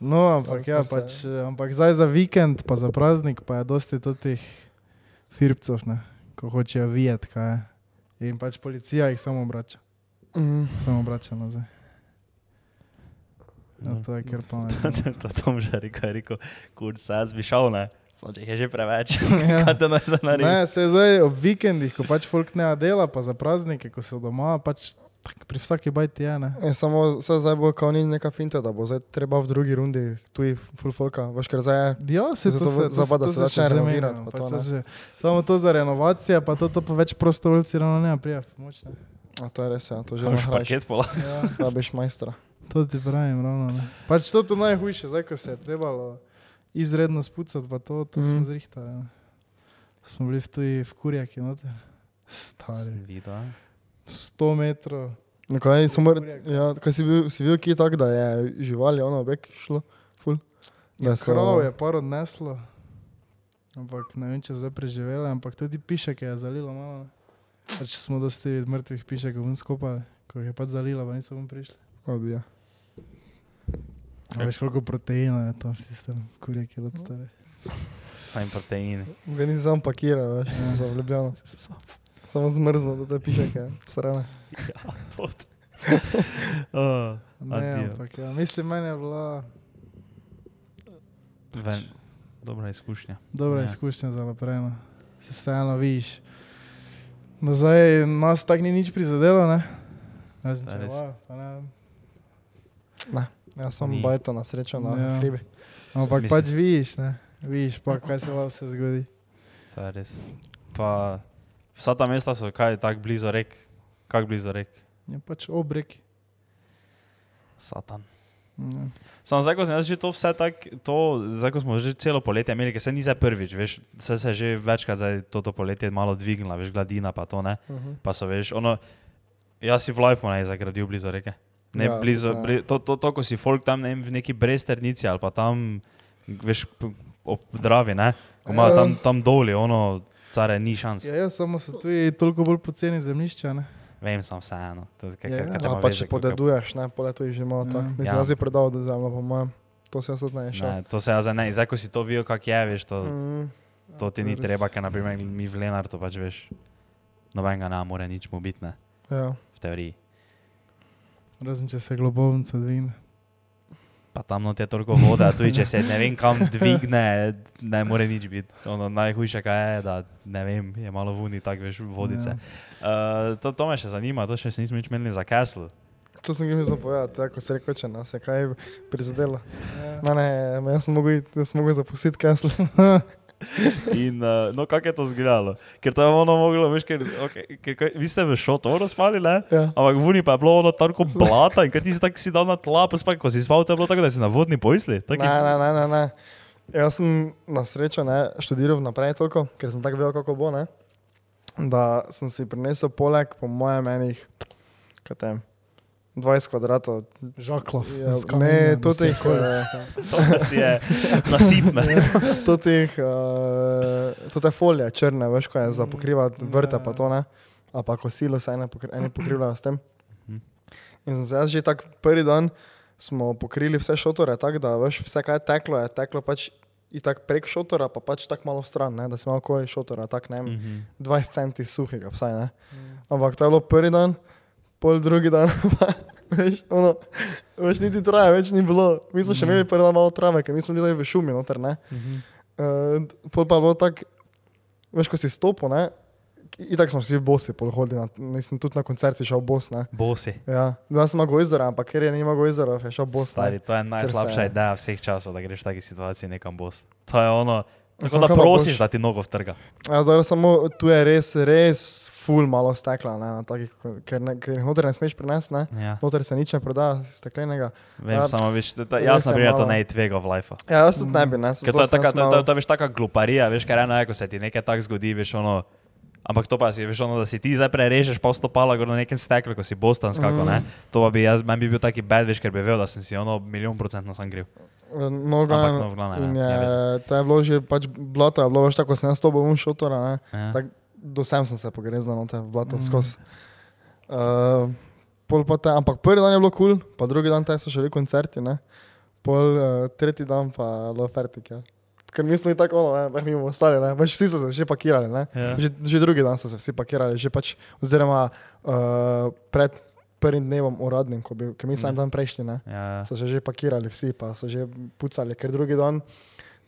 no, ampak Sam- ja, sam se- pač, eh, ampak zdaj za vikend, pa za praznik, pa je dosti teh firpcev, ne, ko hočejo videti, kaj je. In pač policija jih samo obrača, Mhm. samo obrača nazaj. Ja, No. to je kar pa To Tom že rekel, je rekel, kur se jaz bi šel, ne. Samo če jih je že preveč, Ja. kaj te naj za naredi. Ne, se zdaj ob vikendih, ko pač folk ne dela, pa za praznike, ko so doma, pač pri vsaki bajti je, ne. Je, samo se zdaj bo kao ni neka finta, da bo zdaj treba v drugi rundi tuji full folka. Veš, ker zdaj je Ja, se to se, v- zdaj pa, da to se začne renovirati, pa to, to se- Samo to za renovacije, pa to, to pa več prostovoljci ravno ne prija pomoč. Ne. A to je res, ja, to že nahraš. paket pola. Ja, Rabiš majstra. to ti pravim, ravno ne. Pač to je najhujše, zdaj ko se je trebalo izredno spucati, pa to, to mm. smo Mhm. zrihtali. Ne. Smo bili v tuji v kurjaki noter. Stari. Sem videl, a? 100 metrov. No, kaj, mor, ja, kaj si bil, si bil kje tak, da je živali ono obek šlo? Ful? Da so- Krov je par odneslo, ampak ne vem, če zdaj preživeli, ampak tudi pišek je zalilo malo. Pač smo dosti mrtvih pišekov ven skopali, ko jih je pač zalilo, pa niso ven prišli. Odija. A veš, koliko proteina je tam v tistem kurjaki od stare. Fajn proteini. Zdaj nisi sam pakiral, veš, Ja. za Ljubljano. Samo zmrzno, da te pišeke strane. Ja, to. Oh, Ne, ampak ja, mislim, meni je bila... ven, dobra izkušnja. Dobra Ja. izkušnja za naprej. No. Se vseeno vidiš. Nazaj nas tako ni nič prizadelo, ne? Razen To je če res. vajo, pa ne. Ne, jaz sem Ni. bajto na srečo na Ja. hribi. Ampak Mislim- pač vidiš, ne? Vidiš pa, kaj se vam vse zgodi. To je res. Pa vsa ta mesta so kaj tako blizu rek, kako blizu rek. Je pač obrek. Satan. Ja. Samo zdaj, ko sem že to vse tako, to, zdaj, ko smo že celo poletje imeli, ker se ni zdaj prvič, veš, se, je že večkrat zdaj toto poletje malo dvignila, veš, gladina pa to, ne. Uh -huh. Pa so, veš, ono, jaz si v Lifeu ne zagradil blizu reke. Ne, Ja, ja, blizu, se- bli, to, to, to, ko si folk tam ne, v neki bresternici ali pa tam, veš, ob Dravi, ne, ko imajo Ja. tam, tam doli, ono, care, ni šans. Ja, ja, samo so tu toliko bolj poceni zemljišča, ne? Vem, sem vseeno. Ja, ja. Ja, pa če podeduješ, ne, pole to je že malo Ja. tako. Mislim, Ja. jaz bi predal do zemlje, po mojem. To se jaz ne šel. Ne, to se jaz zdaj ne, zdaj ko si to videl, kak je, veš, to, Mm. to ti Ja, ni res. treba, ker naprimer mi v Lenartu pač veš, nobenega ne more nič mu biti, ne, Ja. v teoriji. Razen če se globovnica dvigne. Pa tam not je toliko vode, a tudi če se ne vem kam dvigne, ne more nič biti. Ono najhujše kaj je, da ne vem, je malo vuni, tako veš, vodice. Ja. Uh, to, to me še zanima, to še nismo nič menili za Castle. To sem jim mislil povedati, ja, ko se reče, če nas je kaj prizadelo. Ja. Ne, ne, jaz sem mogel, mogel zapustiti Castle. In uh, no, kako je to izgledalo? Ker to je ono moglo, veš, ker, okay, ker, ker vi ste v šotoru spali, ne? Ja. Ampak vuni pa je bilo ono tako blata in kaj ti si tako si dal na tla, pa spaj, ko si spal, to je bilo tako, da si na vodni pojsli. Ne, ne, ne, ne, ne. Jaz sem na srečo ne, študiral naprej toliko, ker sem tako vedel, kako bo. Ne, da sem si prinesel poleg, po mojem, enih kaj tem, 20 kvadratov. Žaklov. Ja, z ne, kamenja, to teh, eh, sta. To si je nasipne. To teh, uh, to te folije črne, veš, ko je za pokrivati vrte, pa to ne. A pa kosilo se ene, pokri, ene pokrivljajo s tem. Mhm. In sem se jaz že tak prvi dan smo pokrili vse šotore, tako da veš, vse kaj je teklo, je teklo pač i tak prek šotora, pa pač tako malo stran, ne, da smo okoli šotora, tako ne, vem, Mhm. 20 centi suhega, vsaj ne. Ampak to je bilo prvi dan, pol drugi dan, veš, ono, veš, niti traje, več ni bilo. Mi smo še imeli prvi dan malo trave, ker mi smo bili v šumi noter, ne. Uh, pol pa bilo tako, veš, ko si stopil, ne, in tako smo vsi bosi, pol hodili, na, nisem tudi na koncerti šel bos, ne. Bosi. Ja, da sem imel gojzera, ampak ker je nima gojzera, je šel bos. Stari, Ne. to je najslabša se- ideja vseh časov, da greš v taki situaciji nekam bos. To je ono, tako da prosiš, da ti nogo vtrga. Ja, zdaj samo tu je res, res ful malo stekla, ne, takih, ker, ne, ker noter ne smeš prinesti, ne. Ja, Noter se nič ne proda, steklenega. vem, Ja, samo veš, res jaz je na primer to ne tvega v life. Ja, jaz tudi ne bi, ne. To je taka, gluparija, veš, ker eno je, ko se ti nekaj tak zgodi, veš, ono, ampak to pa si, veš, ono, da si ti zdaj prerežeš pa stopala gor na nekem steklu, ko si bostan skako, Mhm. ne, to bi jaz, meni bi bil taki bad, veš, ker bi vedel, da sem si ono milijon procentno sam kriv. No, glavno, no, v glavnem, in ja, je, ne veze. to je bilo že pač blato, je bilo veš tako, ko sem jaz to bom šotora, ne. Ja. Tak, do sem sem se pogrezal noter v blato Mm. skozi. Uh, pol pa te, ampak prvi dan je bilo kul, cool, pa drugi dan te so šli koncerti, ne. Pol uh, tretji dan pa lo fertik, ja. Ker mi smo bili tako, ono, ne, mi bomo ostali, ne, pač vsi so se že pakirali, ne. Ja. Že, že drugi dan so se vsi pakirali, že pač, oziroma uh, pred prvim dnevom uradnim, ko bi, ker mi smo en dan prejšnji, ne. Ja. So se že pakirali vsi, pa so že pucali, ker drugi dan,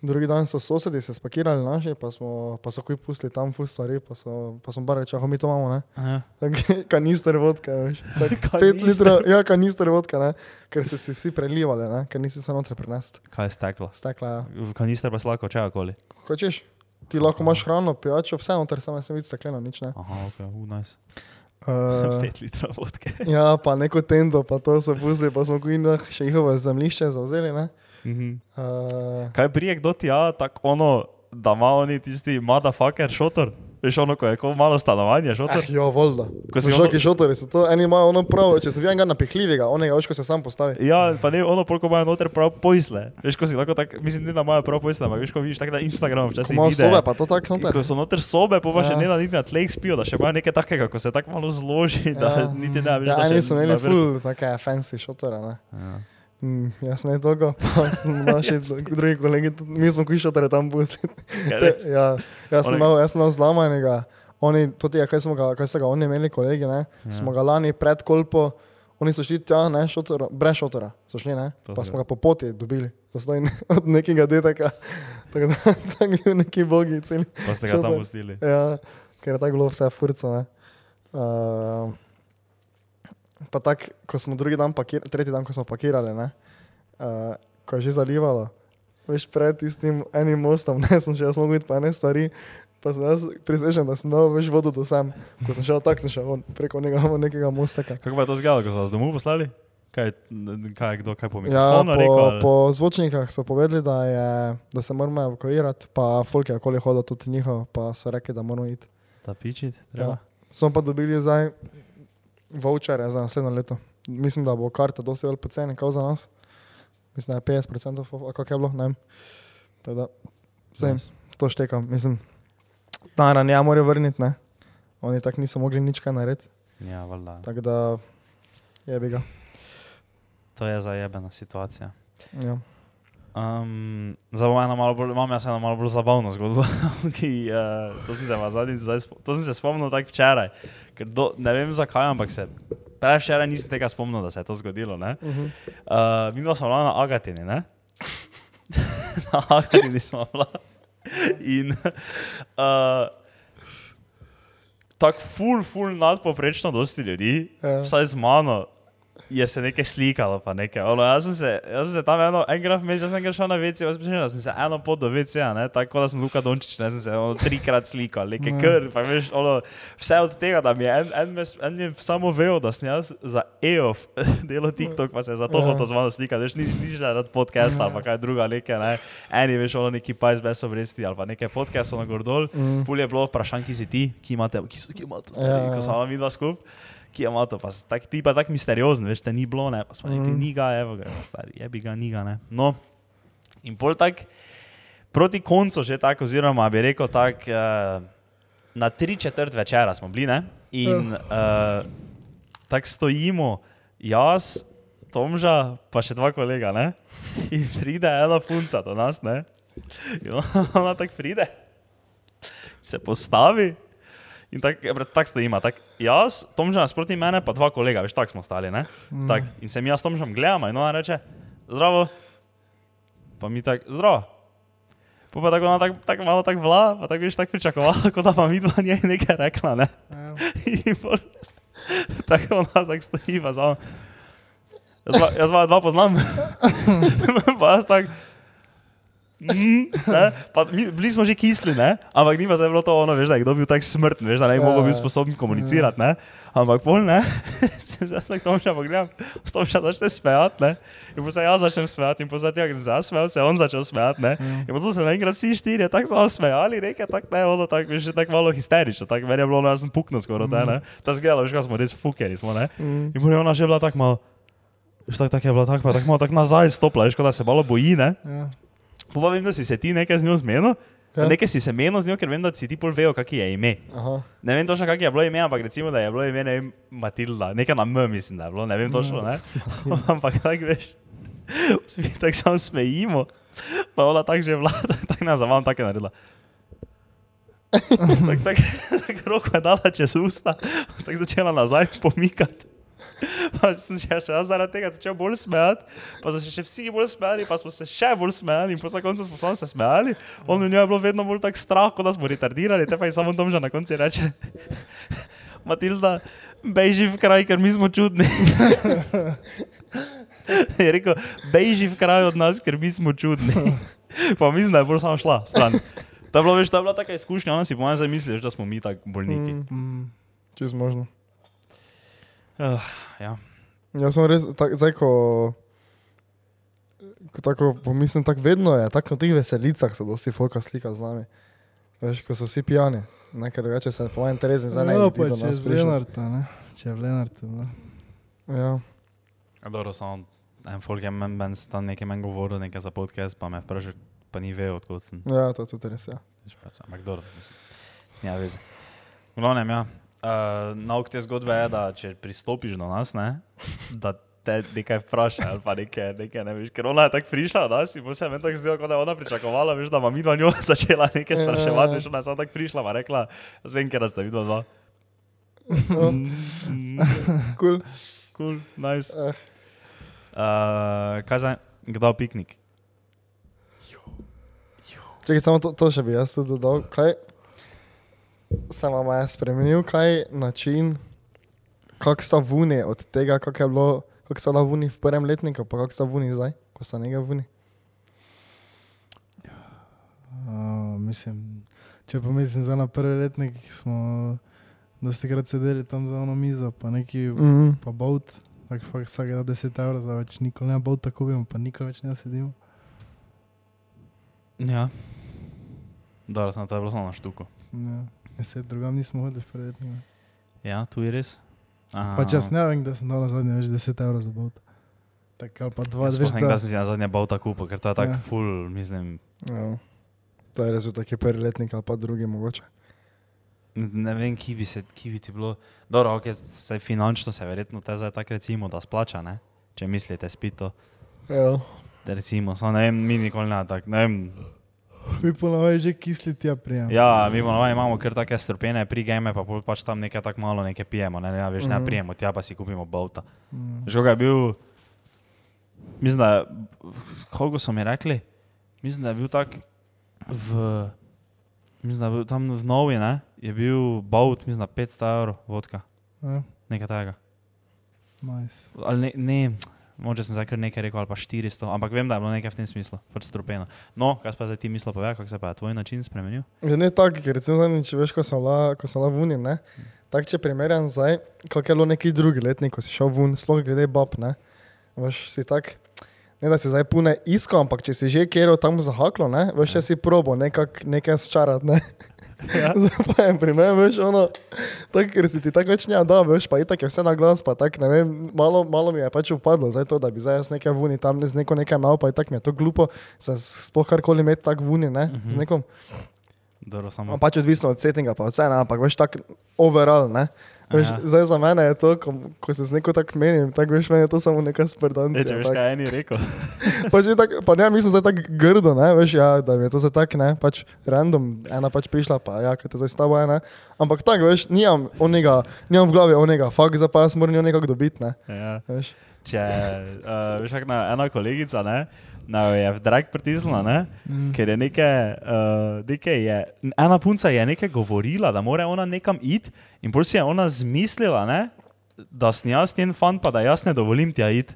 drugi dan so sosedi se spakirali naši, pa, smo, pa so kuj pustili tam ful stvari, pa, so, pa smo bar reči, ah, mi to imamo, ne. Tak, kanister vodka, veš. Tak, pet litrov, ja, kanister vodka, ne. Ker so si vsi prelivali, ne, ker nisi se noter prinesti. Kaj je steklo? Stekla, ja. V kanister pa slako, če koli. Hočeš? Ti lahko imaš hrano, pijačo, vse noter, samo ne smeš biti stekleno, nič ne. Aha, ok, uh, nice. Uh, 5 litrov vodke. ja, pa neko tendo, pa to so pustili, pa smo kuj še njihovo zemljišče zauzeli, ne. Mhm. Uh, Kaj prije kdo ti ja, tako ono, da ima oni tisti motherfucker šotor? Veš ono, ko je ko malo stanovanje šotor? Eh, jo, voljda. Ko si Visoki ono- šotori so to, eni imajo ono prav, če se vi enega napihljivega, onega očko se sam postavi. Ja, pa ne, ono polko imajo noter prav pojsle. Veš, ko si lahko tako, mislim, ne da imajo prav pojsle, ampak veš, ko vidiš tako na Instagramu, včasih imajo sobe, pa to tako noter. Ko so noter sobe, pa, pa še Ja. ne na niti na tleh spijo, da še imajo nekaj takega, ko se tako malo zloži, da Ja. niti ne veš. Ja, da eni še so na imeli vrhu. full take fancy šotore, ne. Ja. Mm, jaz ne toliko, pa smo naši drugi kolegi, mi smo šotore tam Te- res? Ja, jaz sem imel, jaz sem imel zlamanega, oni, tudi, ja, kaj, ga, kaj so ga oni imeli, kolegi, ne, Ja. smo ga lani pred kolpo, oni so šli tja, ne, šotor, brez šotora, so šli, ne, To pa smo ga po poti dobili, zastojni od nekega deteka. Tako da tako bili neki bogi celi. Pa ste ga Šel tam pustili. Ja, ker je tako bilo vse furco. Ne. Uh, pa tako, ko smo drugi dan pakirali, tretji dan, ko smo pakirali, ne, uh, ko je že zalivalo, veš, pred tistim enim mostom, ne, sem še jaz mogel iti pa ene stvari, pa sem jaz prisežen, da sem dal več vodo do sam. Ko sem šel tako, sem šel on, preko nekega, nekega mostaka. Kako pa je to zgledalo, ko so vas domov poslali? Kaj, kaj, kdo, kaj po Ja, po, rekel? ali- po zvočnikah so povedali, da, je, da se moramo evakuirati, pa folk je okoli hodil tudi njihov, pa so rekli, da moramo iti. Da pičit, Ja. treba. Smo pa dobili zdaj vouchere za naslednjo leto. Mislim, da bo karta dosti bolj poceni, kot za nas. Mislim, da je 50%, ali kako je bilo, ne vem. Tako da, Zdaj, Nice. to štekam, mislim. Tara ne morajo vrniti, ne. Oni tako niso mogli nič kaj narediti. Ja, valjda. Tako da, je bi ga. To je zajebena situacija. Ja. Um, zdaj bom eno malo bolj, imam jaz eno malo bolj zabavno zgodbo, ki uh, to sem se zadnjič, zdaj to sem se spomnil tako včeraj, ker do, ne vem zakaj, ampak se, prej včeraj nisem tega spomnil, da se je to zgodilo, ne. Uh -huh. Uh, mi dva smo bila na Agatini, ne? na Agatini smo bila. In uh, tako ful, ful nadpoprečno dosti ljudi, Ja. vsaj z mano, je se nekaj slikalo, pa nekaj. Ono, jaz, sem se, jaz sem se tam eno, enkrat vmes, jaz sem ga šel na WC, jaz sem da sem se eno pot do ne, tako da sem Luka Dončić, ne, sem se ono, trikrat slikal, nekaj kr, pa veš, ono, vse od tega, da mi je en, en, mes, en je samo vejo, da sem jaz za EOF delo TikTok, pa se je za to Ja. hotel z mano slikati, veš, nisi, nisi šel rad podcast ali pa kaj druga, nekaj, ne, eni veš, ono neki pajs brez obresti ali pa nekaj podcastov na gordol, Mm. Pul je bilo vprašanje, ki si ti, ki imate, ki so, ki imate, Ja, stari, ja, ko ja. smo mi dva skupaj, ki je to, pa tak, ti pa tako misteriozen, veš, te ni bilo, ne, pa smo rekli, Mhm. ni ga, evo ga, stari, je bi ga, ni ga, ne. No, in pol tak, proti koncu že tako, oziroma bi rekel tako, uh, na tri četrt večera smo bili, ne, in uh, tako stojimo, jaz, Tomža, pa še dva kolega, ne, in pride ena punca do nas, ne, in ona tako pride se postavi in tako tak stojimo. Tak, jaz, Tomža nasproti mene, pa dva kolega, veš, tako smo stali. ne? Tak, in se mi jaz s Tomžom gledamo in ona reče, zdravo. Pa mi tako, zdravo. Pa pa tako ona tako tak, malo tako vla, pa tako veš, tako pričakovala, kot da pa mi dva njej nekaj rekla, ne? Ja. In pol, tako ona tako stoji, pa samo. Jaz, jaz dva poznam. pa jaz tako. Mm, ne, pa mi, bili smo že kisli, ne? ampak ni pa zdaj bilo to ono, veš, da je kdo bil tak smrten, veš, da ne bi mogel biti sposoben komunicirati, ne? ampak pol ne, se zdaj tako Tomša pogledam, Tomša začne smejati, ne? in pa se jaz začnem smejati, in sem se jaz smejal, se on začel smejati, ne? in pa tu se naenkrat vsi štirje tako samo smejali, nekaj tako ne, ono tako, veš, že tako malo histerično, tako meni je bilo, ono, jaz sem puknil skoraj, te, ne? Ta zgledalo, veš, kaj smo res fukeri smo, ne? Mm. In pol je ona že bila tako malo, veš, tako, tako je bila tako, tako malo tako nazaj stopila, veš, kot da se malo boji, ne? Ja. Pa vem, da si se ti nekaj z njo zmenil. Ja. Nekaj si se menil z njo, ker vem, da si ti pol vejo, kak je ime. Aha. Ne vem točno, kak je bilo ime, ampak recimo, da je bilo ime, ne vem, Matilda, nekaj na M, mislim, da je bilo, ne vem točno, ne. ampak tako veš, vsi mi tako samo smejimo, pa ona tako že vlada, tako nas zavam, tako je naredila. Tako tak, tak roko je dala čez usta, tako začela nazaj pomikati. Pa sem se še jaz zaradi tega začel bolj smejati, pa so se še vsi bolj smejali, pa smo se še bolj smejali in po koncu smo samo se smejali. On v njoj je bilo vedno bolj tak strah, kot da smo retardirali, te pa je samo Tomža na koncu reče, Matilda, beži v kraj, ker mi smo čudni. je rekel, beži v kraj od nas, ker mi smo čudni. pa mislim, da je bolj samo šla stran. Je bila, veš, je bila taka izkušnja, ona si po mojem zdaj misliš, da smo mi tako bolniki. Mm. Mm. Čez možno. Uh, ja. Jaz sem res, tak, zdaj ko, ko tako pomislim, tako vedno je, tako na teh veselicah se dosti folka slika z nami. Veš, ko so vsi pijani, ne, ker drugače se po mojem Terezni zdaj ne Ja, bi pa do če je prišel. Lenarta, ne? Če je v Lenartu, bila. Ja, A Dobro, samo en folk je meni men, tam nekaj meni govoril, nekaj za podcast, pa me vprašal, pa ni vedel, odkot sem. ja, to je tudi res, ja. Veš pač, Ampak dobro, mislim. Nima veze. V glavnem, ja. Uh, Nauk te zgodbe je, da če pristopiš do nas, ne, da te nekaj vpraša ali pa nekaj, nekaj ne veš. Ker ona je tako prišla od nas in se meni tako zdelo, kot da je ona pričakovala, veš, da ima midva njo začela nekaj Ja, ja, spraševati, ja. veš, ona je samo tako prišla, pa rekla, jaz vem, ker sta vidva dva. No, Mm, Cool. Cool, nice. Uh, kaj za, kdaj piknik? Čekaj, samo to, to še bi jaz dodal. Kaj se vam je spremenil, kaj način, kako sta vuni od tega, kako je bilo, kako sta bila vuni v prvem letniku, pa kako sta vuni zdaj, ko sta nekaj vuni. Uh, mislim, če pomislim za na prvi letnik, smo dosti krat sedeli tam za eno mizo, pa neki, Mm -hmm. pa bout, tako fakt vsak da 10 evrov, zdaj več nikoli ne bout tako vemo, pa nikoli več ne sedimo. Ja. Dobro, sem to je bilo samo na štuku. Ja. Deset drugam nismo hodili ne. Ja, tu je res. Aha. Pa čas ne vem, da sem dal na zadnje več 10 evrov za bout. Tako ali pa dva, Jaz veš, sploh ne vem, da, sem si na zadnje bauta kupil, ker to je tako Ja. full, mislim, Ja. To je rezultat, ki je prvi letnik ali pa drugi mogoče. ne vem, ki bi, se, ki bi ti bilo. Dobro, ok, se finančno se verjetno te zdaj tako recimo, da splača, ne? Če mislite spito. Ja. Da recimo, samo ne vem, mi nikoli ne, tako, ne vem. Mi ponavadi že kisli tja prijem. Ja, mi ponavadi imamo kar take strpene prigame, pa pač tam nekaj tako malo nekaj pijemo, ne, ne, veš, ne Mhm. prijemo, tja pa si kupimo bauta. Mm. Že ga je bil, mislim, da, koliko so mi rekli, mislim, da je bil tak v, mislim, da je bil tam v Novi, ne, je bil baut, mislim, da 500 evrov vodka, Ja, nekaj tega. nice. Ali ne, ne moče sem zdaj kar nekaj rekel, ali pa 400, ampak vem, da je bilo nekaj v tem smislu, pač strupeno. No, kaj pa zdaj ti misliš, povej, kako se pa je tvoj način spremenil? Je ne tako, ker recimo zadnjič, veš, ko smo bila, ko smo bila vuni, ne? Tako če primerjam zdaj, kako je bilo neki drugi letnik, ko si šel ven, sploh glede bab, ne? Veš, si tak, ne da si zdaj pune isko, ampak če si že kjer tam zahaklo, ne? Veš, če si probo nekak, nekaj sčarati, ne? Ja. Zdaj pa je primer, veš, ono, tako, ker si ti tako več ne da, veš, pa itak je vse na glas, pa tako, ne vem, malo, malo mi je pač upadlo, zdaj to, da bi zdaj jaz nekaj vuni tam z neko nekaj imel, pa itak mi je to glupo, se sploh karkoli imeti tako vuni, ne, z nekom. Dobro, samo. Pač odvisno od settinga, pa od vse, ne, ampak veš tako overall, ne. Veš, zdaj za mene je to, ko, ko se z neko tako menim, tako veš, meni je to samo neka Ne, če veš, kaj je eni rekel. Pa, tak, pa ne, mislim zdaj tako grdo, ne, veš, ja, da je to zdaj tako, ne, pač random, ena pač prišla, pa ja, kaj to zdaj s tabo je, ne. Ampak tako, veš, nimam onega, nimam v glavi onega, fakt, zdaj pa jaz moram njo nekako dobiti, ne, Ja. veš. Če, uh, veš, ena kolegica, ne, na jo je v drag pritisnila, ne, Mm. ker je nekaj, uh, nekaj je, ena punca je nekaj govorila, da mora ona nekam iti in pol si je ona zmislila, ne, da sem jaz njen fan, pa da jaz ne dovolim tja iti.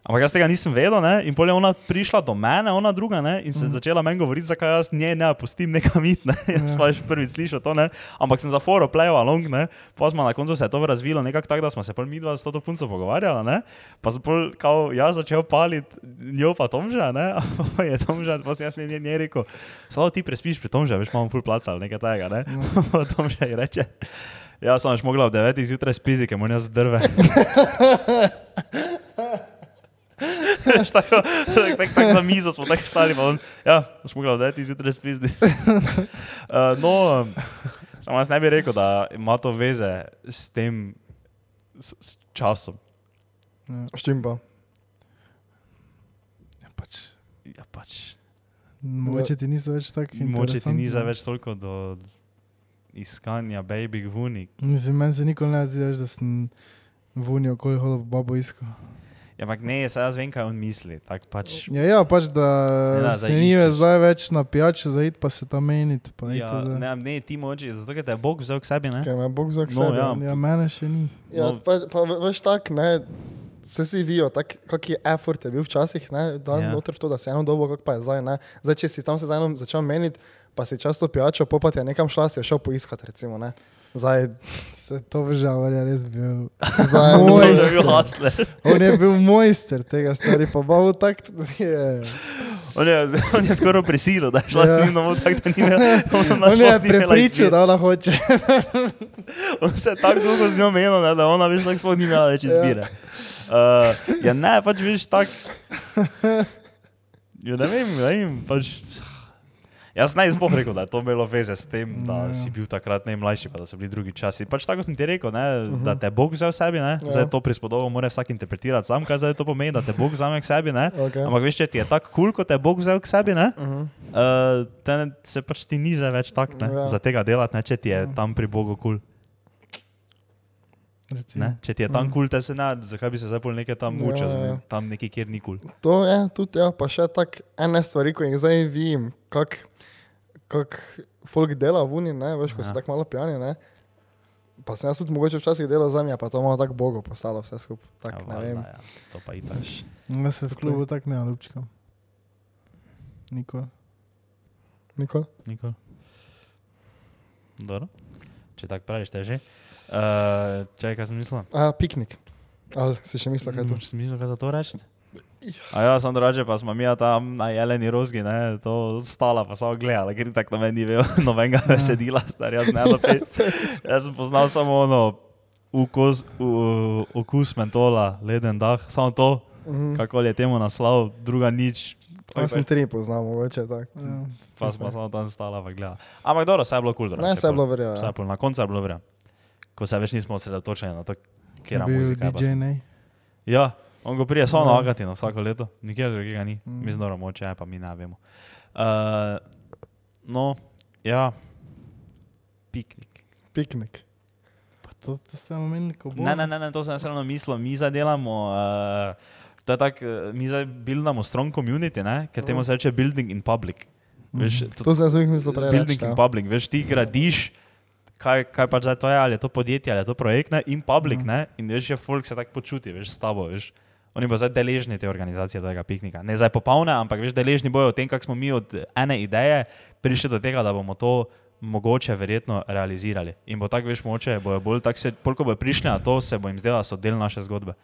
Ampak jaz tega nisem vedel, ne? in pol je ona prišla do mene, ona druga, ne? in se mm. začela meni govoriti, zakaj jaz nje ne pustim nekam iti. Ne? Jaz Ja. pa že prvič slišal to, ne? ampak sem za foro pleval along, ne? pa smo na koncu se je to razvilo nekako tako, da smo se pol mi dva s to punco pogovarjala, ne? pa sem pol kao jaz začel paliti njo pa Tomža, ne? pa je Tomža, pa sem jaz nje, nje, nje rekel, samo ti prespiš pri Tomža, veš, imamo full placa ali nekaj takega, ne? pa Tomža ji reče. Ja, sem še mogla ob 9 zjutraj spiti, ker moram jaz drve. Tako, tako, tako, tako za mizo smo tako stali, pa on, ja, boš mogla ob 9 zjutraj spiti. Uh, no, um, samo jaz ne bi rekel, da ima to veze s tem s, s časom. S čim pa? Ja, pač, Ja, pač, mogoče ti niso več tako moče ti ni za interesantni. več toliko do iskanja baby. Mislim, meni se nikoli ne zdi, da sem vunil, okoli hodil po babo isko. Ja, ampak ne, jaz vem, kaj on misli. Tak pač, Ja, ja pač da Seveda, se zdaj ni zdaj več na pijačo zaid, pa se tam meniti. Pa ja, itd. ne, ne, ti moči, zato ker te je Bog vzel k sebi, ne? Ker me Bog za No, sebe. ja. ja, mene še ni. Ja, No. pa, pa ve- veš tak, ne, se si vijo, tak, kak je effort je bil včasih, ne, da Ja. ja. noter v to, da se eno dobo, kak pa je zdaj, ne. Zdaj, če si tam se z enom začel meniti, pa si často pijačo, popa ti je nekam šla, si je šel poiskat, recimo, ne. Zdaj, Se to vžal, je res bil. zdaj, Moj je Mojster. bil hustler. On je bil mojster tega stvari, pa babo tak je. On je, on je skoraj prisilil, da je šla Ja. ja. domov tako, da ni imela. On je prepričal, da ona hoče. On se je tako dolgo z njo menil, ne, da ona veš, tako sploh ni imela več izbire. Uh, ja, ne, pač veš, tako. Ja, ne vem, ne vem, pač. Jaz bi sploh rekel, da je to imelo veze s tem, da Ja. si bil takrat najmlajši, pa da so bili drugi časi. Pač tako sem ti rekel, ne, uh -huh. da te Bog vzel sebi, ne, Ja. zdaj to prispodobo mora vsak interpretirati sam, kaj zdaj to pomeni, da te Bog vzame k sebi, ne. Okay. Ampak veš, če ti je tako kul, cool, kot te je Bog vzel k sebi, ne, Uh -huh. uh, te, se pač ti ni zdaj več tak, ne, Ja. za tega delati, ne, če ti je tam pri Bogu kul. Cool. Ne? Če ti je tam kul, cool, te se ne, zakaj bi se zdaj pol nekaj tam Ja, mučil, ja, ja. tam nekje, kjer ni kul. Cool. To je tudi, ja, pa še tako ene stvari, ko jih zdaj vidim, kak kako folk dela v uni, ne, veš, ko si Ja. tako malo pijani, ne. Pa sem jaz tudi mogoče včasih delal za me, pa to malo tako bogo postalo vse skupaj. Tak, Ja, vem. ja. To pa itak. Jaz se v klubu tako ne ljubčkam. Nikoli. Nikoli? Nikoli. Dobro. Če tako praviš, te že. Uh, čakaj, kaj sem mislil? A, piknik. Ali si še mislil, kaj je to? Če sem mislil, kaj za to reči? A ja, sem drugače, pa smo mi ja tam na jeleni rozgi, ne, to stala, pa samo gledala, ker tako na meni ni bil nobenega besedila, star, jaz ne napet. Jaz sem poznal samo ono, ukus, u, okus mentola, leden dah, samo to, Mhm. kako je temu naslov, druga nič. Jaz sem tri poznal, mogoče tako. Ja. Pa smo samo tam stala, pa gledala. Ampak dobro, vse je bilo kul. Cool, Ne, se je bilo verjelo. Vse je bilo, na koncu je bilo verjelo. Ko se več nismo osredotočeni na to, kje Je muzika. DJ? Ja, on go prije samo Ja. na Agatino vsako leto, nikjer drugega ni, Mm. mislim, da moče, je pa mi ne vemo. Uh, no, ja, piknik. Piknik. Pa to, to ste omenili, ko bo. Ne, ne, ne, ne, to sem ravno mislil, mi zdaj delamo. Uh, To je tako, eh, mi zdaj buildamo strong community, ne? ker temu se reče building in public. Veš, to, To sem jaz mislil prej. building reči, in ja. public, veš, ti gradiš, kaj, kaj pač zdaj to je, ali je to podjetje, ali je to projekt, ne? in public, ne? in veš, je folk se tako počuti, veš, s tabo, veš. Oni bodo zdaj deležni te organizacije tega piknika. Ne zdaj popolne, ampak veš, deležni bojo o tem, kako smo mi od ene ideje prišli do tega, da bomo to mogoče verjetno realizirali. In bo tako, veš, moče, bojo bolj tako se, koliko bojo prišli na to, se bo jim zdelo, da so del naše zgodbe.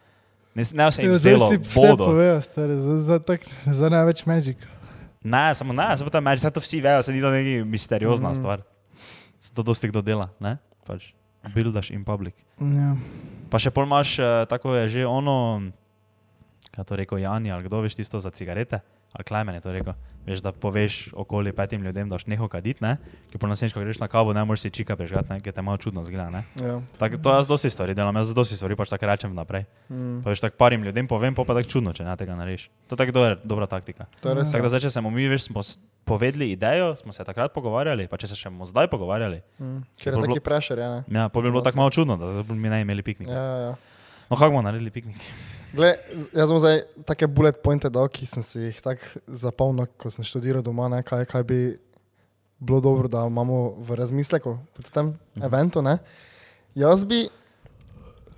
Ne, ne se jim Ja, zdaj zdelo, vse bodo. povejo, stari, za, za, tak, za največ magic. Ne, samo ne, samo tam meč, to vsi vejo, se ni to neki misteriozna mm. stvar. To dosti kdo dela, ne? Pač buildaš in public. Ja. Pa še pol imaš, eh, tako je že ono, kaj to rekel Jani, ali kdo veš tisto za cigarete, ali Klemen je to rekel. Veš, da poveš okoli petim ljudem, da boš nehal kaditi, ne? Ker po naslednjič, ko greš na kavo, ne moreš si čika prežgati, ne? ker te malo čudno zgleda, ne? Ja. Tak, to jaz dosti stvari delam, jaz dosti stvari pač tako rečem naprej. Mm. Pa veš, tako parim ljudem povem, pa pa tako čudno, če ne tega narediš. To je tako dobra, dobra taktika. To je res. Tako da zdaj, če smo mi, veš, smo povedali idejo, smo se takrat pogovarjali, pa če se še bomo zdaj pogovarjali, Mm. Ker je taki prešer, ja. ne. ja, pa bi bilo tako malo čudno, da bi mi ne imeli piknika. Ja, ja, ja. No, kako bomo naredili piknik? Gle, jaz sem zdaj take bullet pointe dal, ki sem si jih tako zapomnil, ko sem študiral doma, ne, kaj, kaj bi bilo dobro, da imamo v razmisleku pri tem Mhm. eventu. Ne. Jaz bi,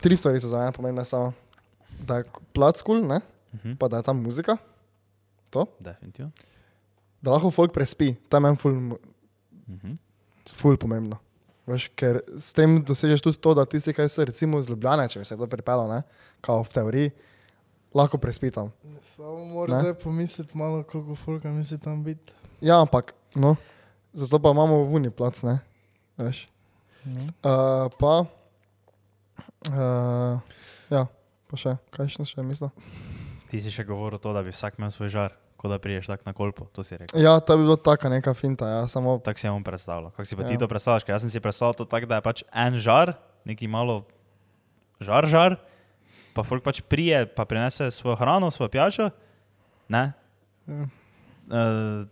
tri stvari so za mene pomembne, samo da je plac kul, cool, Mhm. pa da je tam muzika, Definitivno. da lahko folk prespi, to je meni ful, Mhm. ful pomembno. Veš, ker s tem dosežeš tudi to, da tisti, ki so recimo iz Ljubljana, če bi se to pripeljal, ne, kao v teoriji, lahko prespi tam. Samo moram Ne? zdaj pomisliti malo, koliko folka misli tam biti. Ja, ampak, no, zato pa imamo vuni plac, ne, veš. No. Uh, pa, uh, ja, pa še, kaj še, še mislim? Ti si še govoril to, da bi vsak imel svoj žar, kot da priješ tak na kolpo. Ja, to bi bilo taka neka finta, ja, samo, Tako si on predstavljal. Kako si pa ja. Ti to predstavljaš? Ker jaz sem si predstavljal to tako, da je pač en žar, neki malo žar, žar, pa folk pač prije, pa prinese svojo hrano, svojo pijačo, ne? Ja. Uh,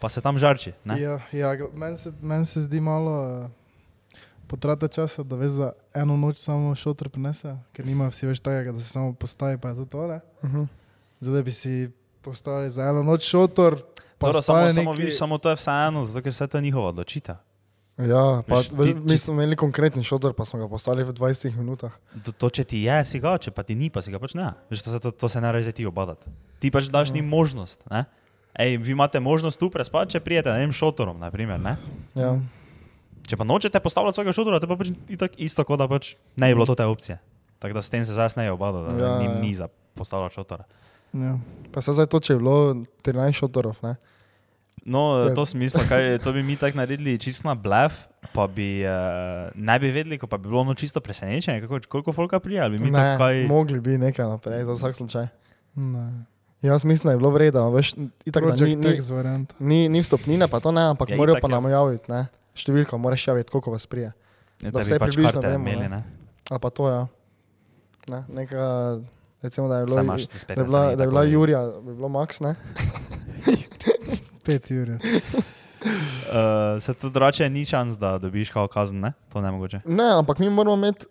pa se tam žarči, ne? Ja, ja meni se, men se zdi malo uh, potrata časa, da veš za eno noč samo šotor prinese, ker nima vsi več takega, da se samo postavi, pa je to tole. uh -huh. Zdaj da bi si postavili za eno noč šotor, Dobro, samo, spali samo, neki- viš, samo to je vseeno, zato ker vse to njihova odločitev. ja, pa, Veš, veš, ti- mi smo imeli konkretni šodor, pa smo ga postavili v 20 minutah. To, to, če ti je, si ga, če pa ti ni, pa si ga pač ne. Veš, to, se- to, to se ne reče ti obadati. Ti pač daš njim možnost. Ne? Ej, vi imate možnost tu prespati, če prijete na enem šotorom, naprimer, ne? Ja. Če pa nočete postavljati svojega šotora, to pa pač itak isto, kot da pač ne bi bilo to te opcije. Tako da s tem se zdaj ne obado, da Ja, ja, njim ja. ni za postavljati šotora. Ja. Pa se zdaj to, če je bilo 13 šodorov, ne? No, Ja. to smisla, kaj, to bi mi tako naredili čisto na blef, pa bi uh, ne bi vedeli, ko pa bi bilo ono čisto presenečenje, kako, koliko folka prija, ali bi mi ne, kaj... mogli bi nekaj naprej, za vsak slučaj. Ne. Jaz mislim, da je bilo vredno, veš, itak, da ni, ni, ni, ni vstopnine, pa to ne, ampak Ja, ja, morajo pa ja. nam javiti, ne? Številko moraš javiti, koliko vas prije. Ne, da bi pač približno vemo, imeli, ne. ne? A pa to, ja. Ne, neka, recimo, da je bilo, spet da je bila, da je bila Jurija, da je bilo Max, ne? Pet ur. Uh, se to drugače ni šans, da dobiš kao kazen, ne? To ne mogoče. Ne, ampak mi moramo imeti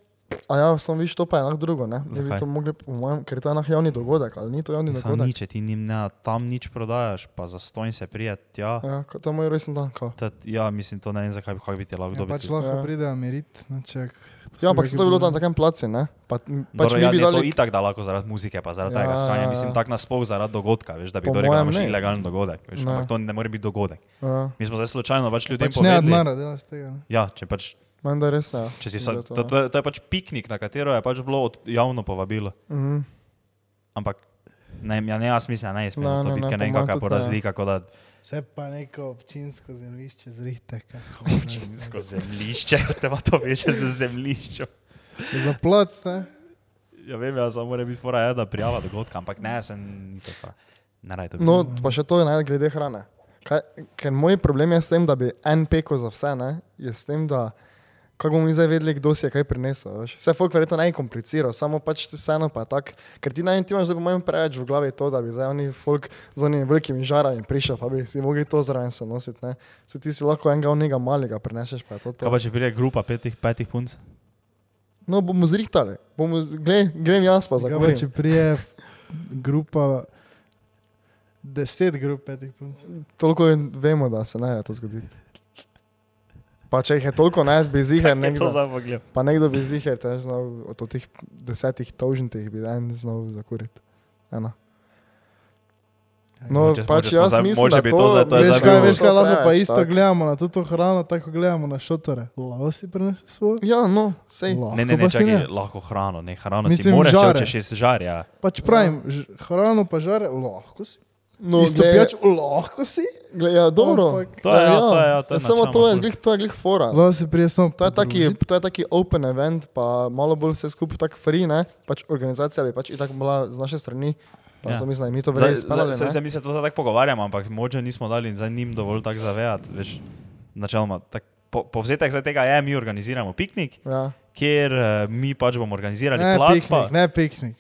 A ja, sem viš, to pa je enak drugo, ne? Zdaj bi to mogli, mojem, ker je to enak javni dogodek, ali ni to javni Samo dogodek? nič, ti njim ne, tam nič prodajaš, pa za stojn se prijet, ja. Ja, to je moj resen dan, kao. Tad, ja, mislim, to ne vem, zakaj bi, kako bi ti lahko Ja, dobil. pač lahko Ja. pridejo merit, naček. Ja, ampak se to je bilo tam na takem placu, ne? Pa, pač Dobro, mi ja, bi ne, to dali, itak da lahko zaradi muzike, pa zaradi Ja, tega stanja. ja, Mislim, ja. tak nasploh zaradi dogodka, veš, da bi to rekel, da imaš ne. ilegalen dogodek, veš, Ne. ampak to ne more biti dogodek. ja, Mi smo zdaj slučajno pač ljudem Pač ne povedali. odmara, delaš tega. ne. Ja, če pač, meni da res, ja. če si je vsak, to, to, ja. to, je- to je pač piknik, na katero je pač bilo od, javno povabilo. Mhm. Ampak, ne, ja, ne, jaz mislim, ne, Ne, smemo to ne, ne, ne kakšna je tudi ne. porazlika, kot da Vse pa neko občinsko zemljišče zrihte. skozi zemljišče, te pa to veš za zemljišče. Za plac, ne? Ja, vem, ja, samo mora biti fora ena prijava dogodka, ampak ne, sem ni to fora. Ne raj to. No, pa še to je ne, glede hrane. Kaj, ker moj problem je s tem, da bi en peko za vse, ne, je s tem, da kako bomo mi zdaj vedeli, kdo si je kaj prinesel. veš. Vse folk verjetno naj komplicira, samo pač vseeno pa je tako. Ker ti naj ti imaš po mojem preveč v glavi to, da bi zdaj oni folk z onimi velikimi žarami prišel, pa bi si mogli to zraven se nositi. Ne. Se ti si lahko enega onega malega prineseš, pa je to. to. Kaj pa če pride grupa petih, petih punc? No, bomo zrihtali, bomo, glej, grem jaz pa za Kaj če prije grupa, deset grup petih punc. Toliko vemo, da se ne da to zgoditi. Pa če jih je toliko, ne, bi To nekdo. pa nekdo bi zihar, te znal od teh desetih tožnitih bi en znal zakuriti. Ena. No, Mogoče- pač jaz zdaj- mislim, da to- to zdaj- to Veš kaj, bilo- veš kaj, To lahko pa isto tak. gledamo na to hrano, tako gledamo na šotore. Lavo si prinesi svoj? Ja, no, sej. Lahko Ne, ne, ne, si čakaj, lahko hrano, ne, hrano si Mislim, moraš, če žare. hočeš jesti žar, ja. Pač pravim, ž- hrano pa žare, lahko si. No, Isto pijač, lahko si. glej, ja, dobro. Ampak- To je, ja, to je, ja, to je samo to je, glih, to je glih fora. Lahko si prije samo To je, taki, to je taki open event, pa malo bolj vse skupaj tako free, ne? Pač organizacija bi pač itak bila z naše strani. Pa Ja. ja. mislim, mi to Zdaj, verjetno zdaj, zdaj, mi se to zdaj tako pogovarjamo, ampak moče nismo dali in zdaj njim dovolj tako zavedati. Veš, načeloma, tak, po, povzetek zdaj tega je, mi organiziramo piknik, Ja. kjer uh, mi pač bomo organizirali Ne plac. piknik, Pa, ne piknik.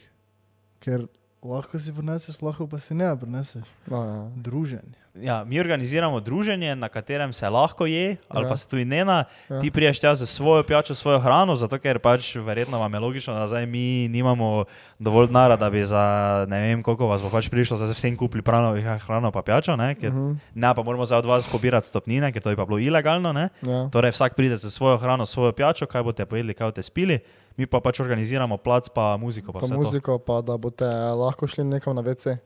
Ker lahko si prineseš, lahko pa si ne prineseš. No, ja. Druženje. Ja, mi organiziramo druženje, na katerem se lahko je, ali Ja. pa se tudi ne na. Ja. Ti priješ tja za svojo pijačo, svojo hrano, zato ker pač verjetno vam je logično, da zdaj mi nimamo dovolj denarja, da bi za ne vem koliko vas bo pač prišlo, da se vsem kupili prano, hrano pa pijačo, ne, ker, uh Mhm. -huh. ne pa moramo zdaj od vas pobirati stopnine, ker to je pa bilo ilegalno. Ne. Ja. Torej vsak pride za svojo hrano, svojo pijačo, kaj boste pojedli, kaj boste spili, mi pa pač organiziramo plac, pa muziko. Pa Pa vse to. muziko, pa da boste lahko šli nekam na WC.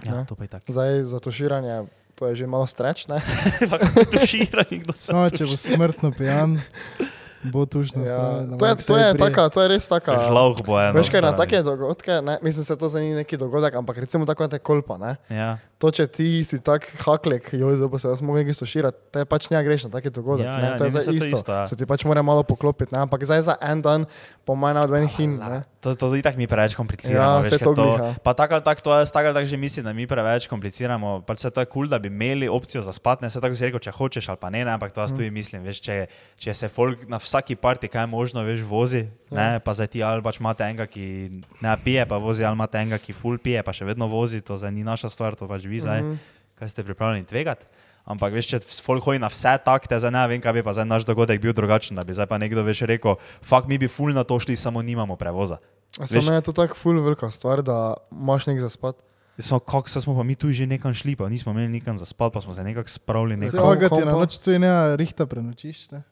Ja, ne. to pa je tako. Zdaj za tuširanje, to je že malo streč, ne? Tuširani, kdo se Samo če bo smrtno pijan, bo tužno. Ja. To, je, to, je taka, to je res taka. Žlauh bo eno. Veš kaj, na take dogodke, ne, mislim, se to za ni neki dogodek, ampak recimo tako te kolpa, ne. Ja. To, če ti si tak haklek, joj, zdaj pa se jaz moram nekaj stuširati, te pač ne greš na taki dogodek, Ja, ne, ja, to je zdaj to isto, isto, ja. se ti pač mora malo poklopiti, ne, ampak zdaj za en dan, po manj od enih in. To, to itak mi preveč kompliciramo. Ja, veš, to glih, ja. Pa tako ali tako, to jaz tako ali tako že mislim, da mi preveč kompliciramo. Pač se to je kul, cool, da bi imeli opcijo za spat, ne se tako si rekel, če hočeš ali pa ne, ne ampak to jaz Mm. tudi mislim. Veš, če, če se folk na vsaki parti, kaj je možno, veš, vozi, Ja. ne, pa zdaj ti ali pač imate enega, ki ne pije, pa vozi, ali imate enega, ki full pije, pa še vedno vozi, to zdaj ni naša stvar, to pač vi zdaj, Mhm. kaj ste pripravljeni tvegati. Ampak veš, če hoji na vse takte, zdaj ne vem, kaj bi pa zdaj naš dogodek bil drugačen, da bi zdaj pa nekdo več rekel, fakt mi bi full na to šli, samo nimamo prevoza. Samo Veš- je to tako ful velika stvar, da imaš nek za spat. So, kako se smo pa mi tu že nekam šli, pa nismo imeli nikam za spat, pa smo se nekako spravili. Nekam. kom- Ja, ti kom na noč tu in ne, rihta prenočiš. Ne?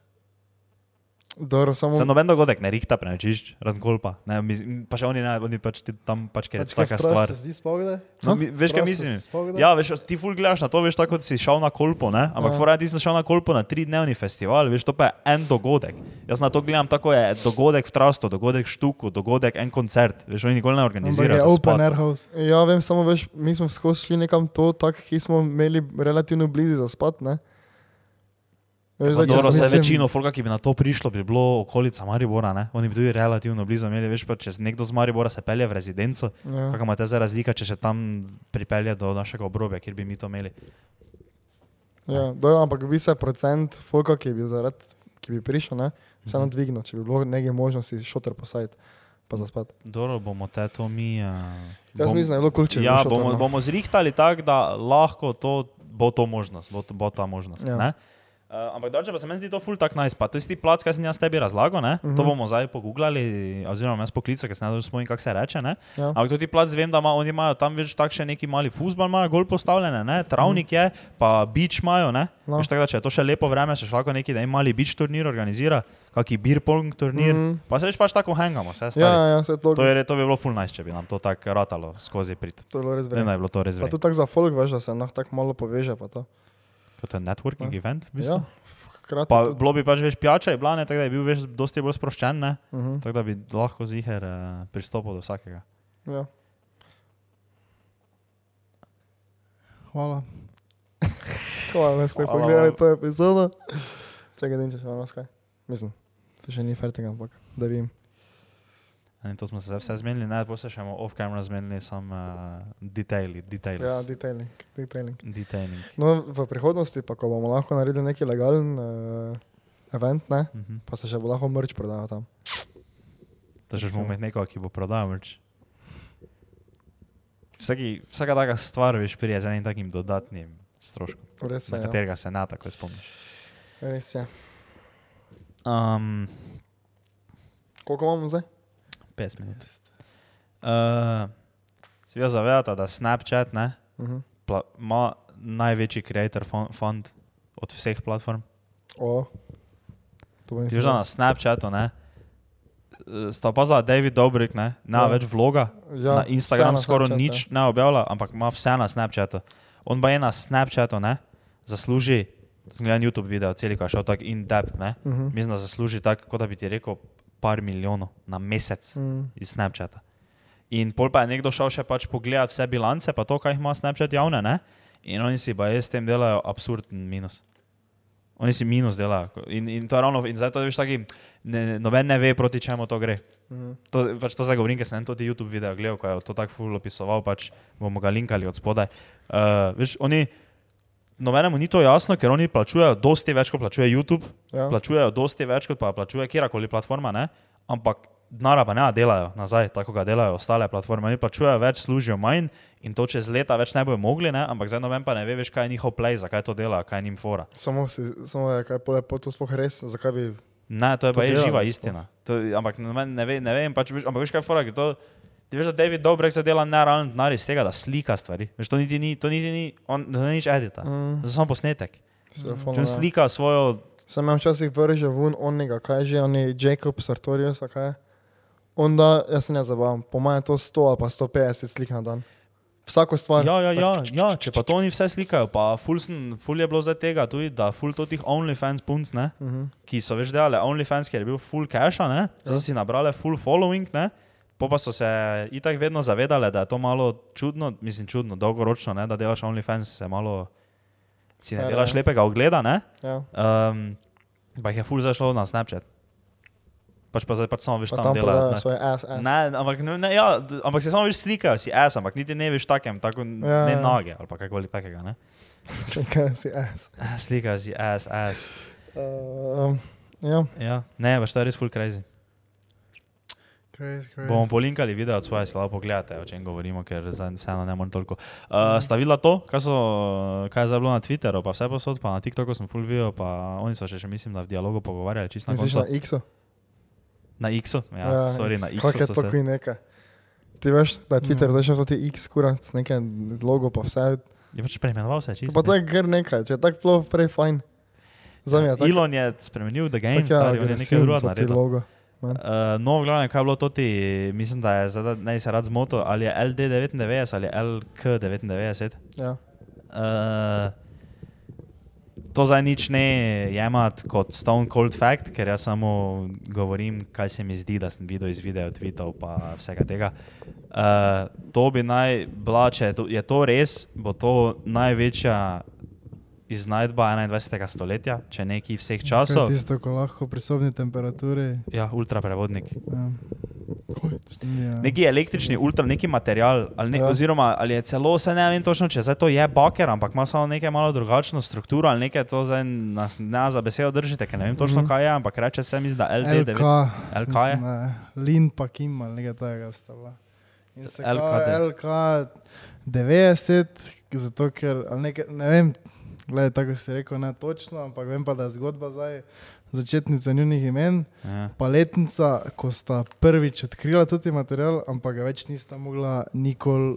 Dobro, samo... Za noben dogodek ne rihta prenečišč, razgolpa. Ne, mi- pa še oni ne, oni pač ti tam pač, je Pač kaj taka stvar. se Zdi spogled? No, mi, veš, kaj mislim? Ja, veš, ti ful gledaš na to, veš, tako kot si šel na kolpo, ne? Ampak Ja. fora ti si šel na kolpo na tri dnevni festival, veš, to pa je en dogodek. Jaz na to gledam tako je dogodek v Trastu, dogodek v Štuku, dogodek en koncert. Veš, oni nikoli ne organizirajo. je za open air house. Ja, vem, samo veš, mi smo skozi šli nekam to, tak, ki smo imeli relativno blizu za spat, ne? Zdaj, Dobro, sem- se mislim- večino folka, ki bi na to prišlo, bi bilo okolica Maribora, ne? Oni bi tudi relativno blizu imeli, veš, pa če nekdo z Maribora se pelje v rezidenco, Ja. kakšna ima zdaj razlika, če se tam pripelje do našega obrobja, kjer bi mi to imeli. Ja, dobro, ampak bi se procent folka, ki bi, zarad, ki bi prišel, ne, vseeno Mhm. dvignil, če bi bilo nekaj možnosti šoter posajati, pa za spat. Dobro, bomo te to mi. Uh, Jaz mislim, da je bilo kul, če bi Ja, šotor, bomo, no. bomo zrihtali tako, da lahko to bo to možnost, bo, to- bo ta možnost. Ja. Ja. Uh, ampak drugače pa se meni zdi to ful tak nice. Pa to je tisti plac, kaj sem jaz tebi razlagal, ne? Uh -huh. To bomo zdaj pogooglali, oziroma jaz poklical, ker se ne spomnim, kako se reče, ne? Ja. Ampak to ti plac vem, da ima, oni imajo tam več tak še neki mali fuzbal, imajo gol postavljene, ne? Travnik je, pa beach imajo, ne? No. Veš, tako da, če je to še lepo vreme, se še lahko neki, da jim mali beach turnir organizira, kaki beer pong turnir, Mhm. pa se veš pač tako hangamo, vse Ja, stari. ja, se to, To, je, to bi bilo ful nice, če bi nam to tako ratalo skozi prid. to je bilo res Vem, da vredno. je bilo to res Pa vredno. tudi tako za folk, veš, da se nah tako malo poveže. Pa to. Kot je networking Ja. event, v bistvu. Ja, hkrati Pa tudi. bilo bi pač več pijača, je bila ne, tako da je bil več, dosti bolj sproščen, ne? Uh -huh. tako da bi lahko ziger uh, pristopil do vsakega. ja. Hvala. Hvala, da ste pogledali to epizodo. Čakaj, da če še malo skaj. Mislim, to še ni fertig, ampak da vim. In to smo se vse zmenili, pa se še bomo off-camera zmenili, samo uh, detaili, details. Ja, detailing. detailing. Detailing. No, v prihodnosti, pa ko bomo lahko naredili neki legalen uh, event, ne, Mhm. pa se še bo lahko mrč prodajal tam. To Recimo. bomo imeti nekoga, ki bo prodajal merch. Vsaki, vsaka taka stvar veš prije z enim takim dodatnim stroškom, Res na je. Ja. katerega se ne tako spomniš. Res je. Um, Koliko imamo zdaj? 50 minut. Uh, si vi zavedate, da Snapchat ne, Uh -huh. pla, ima največji creator fon- fund od vseh platform? O, to veš, da na Snapchatu ne, sta opazila David Dobrik, ne, ne ja. Ja. več vloga, ja, na Instagramu skoraj Snapchat, nič ne objavlja, ampak ima vse na Snapchatu. On pa je na Snapchatu, ne, zasluži, sem gledal YouTube video, celi ko je šel tako in depth, ne, Ja. Uh -huh. mislim, da zasluži tako, kot da bi ti rekel, par milijonov na mesec mm. iz Snapchata. In pol pa je nekdo šel še pač pogledat vse bilance, pa to, kaj ima Snapchat javne, ne, in oni si pa s tem delajo absurden minus. Oni si minus delajo. In, in to je ravno, in zdaj to veš taki, ne, noben ne ve, proti čemu to gre. Mhm. To, pač to zdaj govorim, ker sem en tudi YouTube video gledal, ko je to tako ful opisoval, pač bomo ga linkali od spodaj. Uh, veš, oni, nobenemu ni to jasno, ker oni plačujejo dosti več, kot plačuje YouTube, Ja. plačujejo dosti več, kot pa plačuje kjerkoli platforma, ne? ampak denarja pa ne delajo nazaj, tako ga delajo ostale platforme. Oni plačujejo več, služijo manj in to čez leta več ne bojo mogli, ne? ampak zdaj noben pa ne ve, veš, kaj je njihov play, zakaj to dela, kaj je njim fora. Samo, si, samo je, kaj po to sploh res, zakaj bi. Ne, to je To pa je živa sploh. istina. To, ampak ne, ne, ve, ne vem, pač, ampak veš kaj je fora, ker to, ti veš, da David Dobrek se dela nerealen denar iz tega, da slika stvari. Veš, to niti ni, to niti ni, on, to ni nič edita, Mm, to je samo posnetek. Če telefonu, on ja. slika svojo, Sem jim včasih vrže ven onega, kaj že, on je Jacob Sartorius, kaj je. Onda, jaz se ne zabavam, po mojem je to 100 ali pa 150 slik na dan. Vsako stvar. ja, ja, ja, ja, če pa to oni vse slikajo, pa ful, sem, ful je bilo zdaj tega tudi, da ful to tih OnlyFans punc, ne, Uh -huh. ki so več delali OnlyFans, ker je bil full cache, zdaj so si nabrali full following, ne, po pa so se itak vedno zavedali, da je to malo čudno, mislim čudno, dolgoročno, ne, da delaš OnlyFans, se malo, si ne Ja, delaš ja. lepega ogleda, ne, ja. um, pa jih je full zašlo na Snapchat. Pač pa zdaj pač samo veš Pa tam tam delajo. ne. ass, ass. Ne, ampak, ne, ja, ampak se samo veš slikajo, si ass, ampak niti ne veš takem, tako Ja, ne ja. noge ali pa kakoli takega, ne. Slikajo si ass. Ah, Slikajo si ass, ass. Uh, ja, Ja, ne, pač to je res full crazy. Crazy, crazy. Bomo polinkali video od svoje, slabo pogledate, o čem govorimo, ker vseeno ne morem toliko. Uh, sta videla to, kaj, so, kaj je zdaj bilo na Twitteru, pa vse posod, pa na TikToku sem full video, pa oni so še, še mislim, da v dialogu pogovarjali, čisto na koncu. na X-u? Na X-u, ja, sorry, na Kako X-u je so to, se. je nekaj? Ti veš, da je Twitter Mm. začel ti X kurat, s nekaj logo pa vse. Je pač preimenoval se čisto. Pa to je kar nekaj, če je tako bilo prej fajn. Za me je tako. Elon je spremenil ja, stari, on je nekaj drugega naredil. Logo. Uh, no, v glavnem, kaj je bilo to ti, mislim, da je zdaj, naj se rad zmotil, ali je LD99 ali LK99. Ja. Uh, to zdaj nič ne jemati kot Stone Cold Fact, ker jaz samo govorim, kaj se mi zdi, da sem videl iz video, tweetov in vsega tega. Uh, to bi naj bila, če je to res, bo to največja iznajdba 21. stoletja, če neki vseh To je časov. tisto, ko lahko pri sobni temperaturi. Ja, ultraprevodnik. Ja. Ja. Neki električni, ultra, neki material, ali ne, Ja. oziroma ali je celo, se ne vem točno, če zdaj to je baker, ampak ima samo nekaj malo drugačno strukturo, ali nekaj to zdaj nas ne za besedo držite, ker ne vem točno, Mhm. kaj je, ampak reče se mi, da LK, LD9. LK je? mislim, ne, Lin pa Kim ali nekaj takega sta bila. In se LK LK 90, zato ker, ali nekaj, ne vem, Glede, tako si rekel, ne točno, ampak vem pa, da je zgodba zdaj začetnica njunih imen. Ja. Pa letnica, ko sta prvič odkrila tudi material, ampak ga več nista mogla nikoli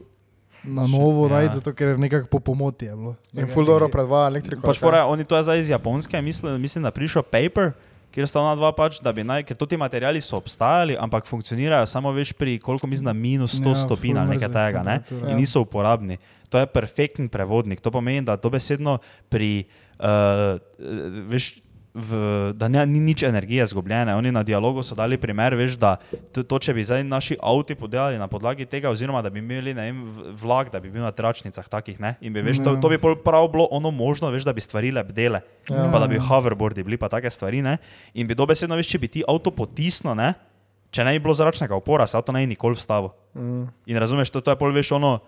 na novo ja. najti, zato ker je nekako po pomoti. Je bilo. In full dobro predvaja elektriko. Pač fora, oni to je zdaj iz Japonske, mislim, mislim da prišel paper, kjer sta ona dva pač, da bi naj, ker to ti materiali so obstajali, ampak funkcionirajo samo veš pri koliko mislim, da minus 100 Ja, stopinj ali nekaj tega, ne? temperatur, In ja. niso uporabni. To je perfekten prevodnik. To pomeni, da dobesedno pri, uh, veš, v, da ne, ni nič energije izgubljene. Oni na dialogu so dali primer, veš, da to, to če bi zdaj naši avti podelali na podlagi tega, oziroma da bi imeli vem, vlak, da bi bil na tračnicah takih, ne? in bi, veš, to, Ja. to bi prav bilo ono možno, veš, da bi stvari lebdele, Ja. pa da bi hoverboardi bili pa take stvari, ne? in bi dobesedno, veš, če bi ti avto potisnil, ne? če ne bi bilo zračnega upora, se avto ne bi nikoli vstavil. Mm. In razumeš, to, to je pol veš ono.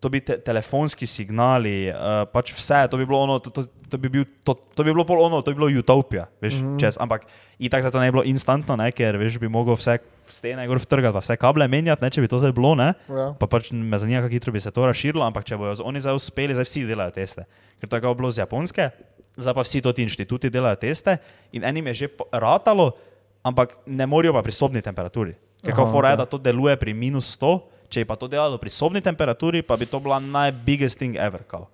To bi te, telefonski signali, uh, pač vse, to bi bilo ono, to, to, to, bi, bil, to, to bi bilo pol ono, to bi bilo utopija, veš, mm -hmm. čez, ampak in tako zato ne bi bilo instantno, ne, ker veš, bi mogel vse stene gor vtrgati, pa vse kable menjati, ne, če bi to zdaj bilo, ne, Ja. pa pač me zanima, kako hitro bi se to razširilo, ampak če bojo oni zdaj uspeli, zdaj vsi delajo teste, ker to je bilo z Japonske, zdaj pa vsi ti inštituti delajo teste in enim je že ratalo, ampak ne morajo pa pri sobni temperaturi. Ker Aha, kao fora je, okej. da to deluje pri minus 100, če bi pa to delalo pri sobni temperaturi, pa bi to bila najbiggest thing ever. Kao.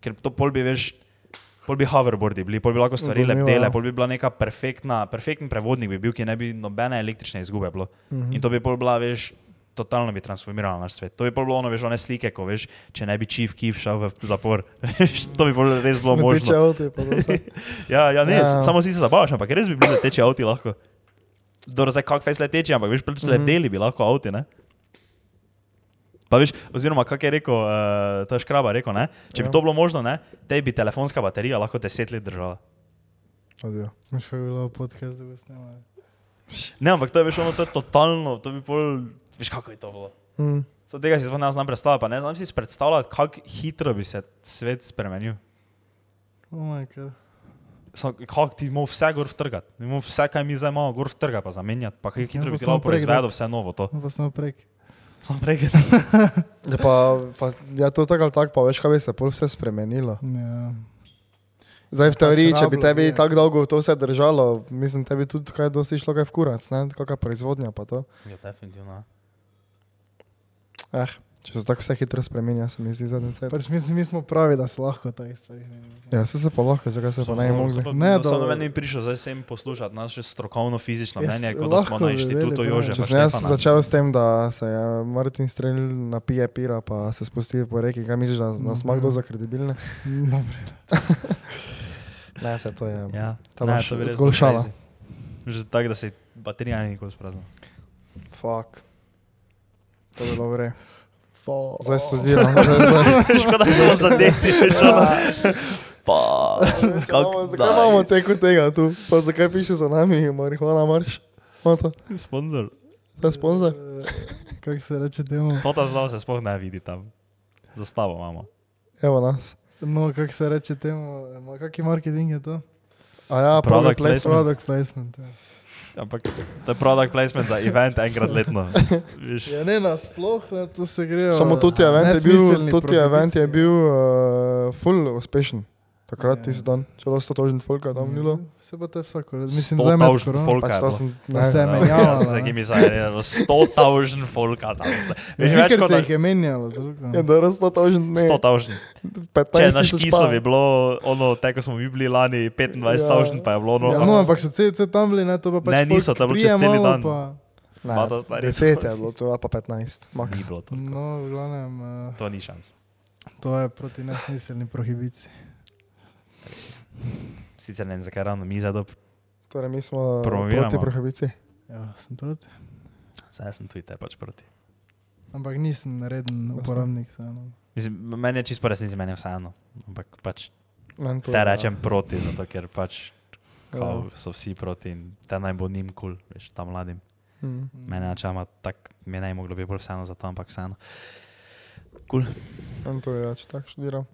Ker to pol bi veš. Pol bi hoverboardi bili, pol bi lahko stvari leptele, ja. pol bi bila neka perfektna, perfekten prevodnik, bi bil, ki ne bi nobene električne izgube bilo. Mm -hmm. In to bi pol bila, veš, totalno bi transformirala naš svet. To bi bilo ono, veš, one slike, ko veš, če ne bi Chief Keef šel v zapor. To bi pol res bilo Ne teče možno. avto, pa vse. Ja, ja, ne, Ja. samo si se zabavaš, ampak res bi bili leteči avti lahko. Dobro, zdaj kak fejs leteči, ampak veš, pač leteli bi lahko avti, ne? Pa veš, oziroma, kak je rekel, uh, to je škraba rekel, ne? Če bi Ja. to bilo možno, ne, te bi telefonska baterija lahko deset let držala. Adijo. Smo še bilo podcast, da bo snemali. Ne, ampak to je veš, ono, to je totalno, to bi pol, veš, kako je to bilo. Mm. So tega si ne znam predstavljati, pa ne znam si predstavljati, kako hitro bi se svet spremenil. Oh my god. So, kako ti moramo vse gor vtrgati, vse, kaj mi zdaj imamo, gor vtrgati, pa zamenjati, pa kako hitro Ja, pa bi ti lahko proizvedel vse novo to. No, pa samo prek. Samo prek. Ja, pa, pa, ja, to tako ali tako, pa veš, kaj bi se pol vse spremenilo. Ja. Zdaj v teoriji, če bi tebi bi, ja. tako dolgo to vse držalo, mislim, tebi tudi kaj dosti šlo kaj v kurac, ne, kakšna proizvodnja pa to. Ja, definitivno. Eh, če se tako vse hitro spremenja, se mi zdi zadnji cel. Pač mislim, mi smo pravi, da se lahko take stvari ne Ja, se se pa lahko, zakaj se pa ne mogli. Ne, da- da sem meni prišel zdaj sem poslušati naše strokovno fizično Jaz mnenje, kot da smo na inštitutu Jože. Če sem jaz začel s tem, da se je Martin strelil na pije pira, pa se spusti po reki, kaj misliš, da nas ima kdo za kredibilne? Dobre. Ne, se to je. Ja, To ne, to res zgolj šala. Že tako, da se baterija nikoli sprazna. Fuck. To bi bilo vre. Fo. Zdaj študiram. zdaj- zdaj- Škoda, da smo zadeti, veš, ono. Pa, Imamo- Zakaj imamo teko tega tu? Pa zakaj piše za nami marihuana marš? To? Sponzor. To je sponzor? Kako se reče temu? To ta zlava se sploh ne vidi tam. Zastavo imamo. Evo nas. No, kako se reče temu? Kaki marketing je to? A ja, Product product placement. placement. Product placement. Ja. Ampak to je product placement za event enkrat letno. Viš, Ja, ne, nasploh, ne, to se gre. Samo tudi event je bil, tudi event je bil uh, full uspešen. Takrat Ja. tisti dan, celo 100 tožen folka tam bilo. Se pa te vsako, mislim, 100 zdaj med tavžen korono. folka Pač je to bilo. sem, Da ne, se je Ja, menjalo. jaz sem se kimi zajedel, 100 tavžen folka tam. Veš, več Ziker kot se da- jih je menjalo. toliko. je 100 tožen, ne, 100 tavžen. 15 Če na škisu pa. bi bilo, ono, te, ko smo mi bili lani, 25 tavžen, pa je bilo ono. Ja, no, ampak so celce tam bili, ne, to pa pač Ne, niso, to je bilo čez prije celi malo, dan. Pa, Ne, Mata stari. 10 je bilo, to pa 15, Ni max. bilo to. no, v glavnem, uh, To ni šans. to je proti nesmiselni prohibiciji. Sicer ne vem, zakaj ravno mi dobro. Torej, mi smo Promoviramo. proti prohibici. Ja, sem proti. Zdaj sem tu in te pač proti. Ampak nisem reden uporabnik. Mislim, meni je čisto resnici, meni je vseeno. Ampak pač Meni to te je- rečem proti, zato ker pač kao, Ja. so vsi proti in te naj bo njim kul, cool, veš, tam mladim. Mm. Mene načela tak, mi bi moglo biti bolj vseeno za to, ampak vseeno. Kul. Meni to je, ja, če tako študiram.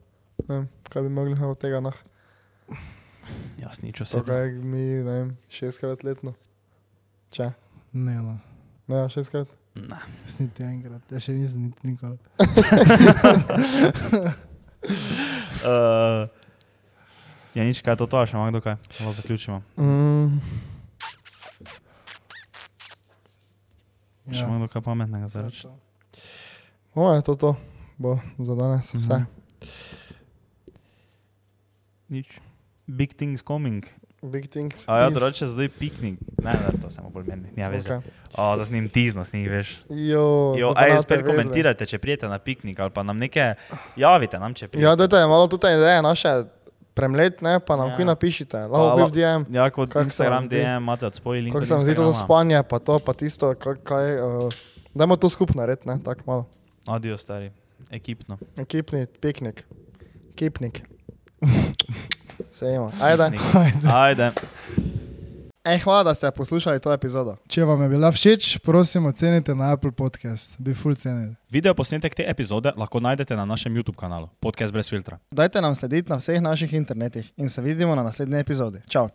Ne vem, kaj bi mogli od tega nah. Jaz nič osebno. kaj mi, ne vem, šestkrat letno. Če? Ne, no. Ne, ja, šestkrat. Ne. Jaz niti enkrat, jaz še nisem niti nikoli. Uh, ja, nič, kaj je to, to še imamo kdo kaj? Malo zaključimo. Mm, Še imamo kaj pametnega za reči. o, je to to, bo za danes vse. Nič. Big things coming. Big things. A ja, is- drugače zdaj piknik. Ne, ne, to samo bolj meni. Ja, veš. Okay. O, za snim tizno, snim, veš. Jo, Jo, aj, spet komentirajte, če prijete na piknik ali pa nam nekaj javite, nam če prijete. Ja, dajte malo tudi ideje naše premlet, ne, pa nam Ja. ja. kuj napišite. Lahko bi v DM, Ja, kot Instagram? DM, imate od spoj link. kako se vam zdi to spanje, pa to, pa tisto, kaj, kaj uh, dajmo to skupno narediti, ne, tako malo. Adijo, stari. Ekipno. Ekipni piknik, kipnik. Sejmo, ajde. Piknik. Ajde. Ej, hvala, da ste poslušali to epizodo. Če vam je bila všeč, prosim, ocenite na Apple Podcast. Bi full cenili. Video posnetek te epizode lahko najdete na našem YouTube kanalu Podcast brez filtra. Dajte nam slediti na vseh naših internetih in se vidimo na naslednji epizodi. Čau!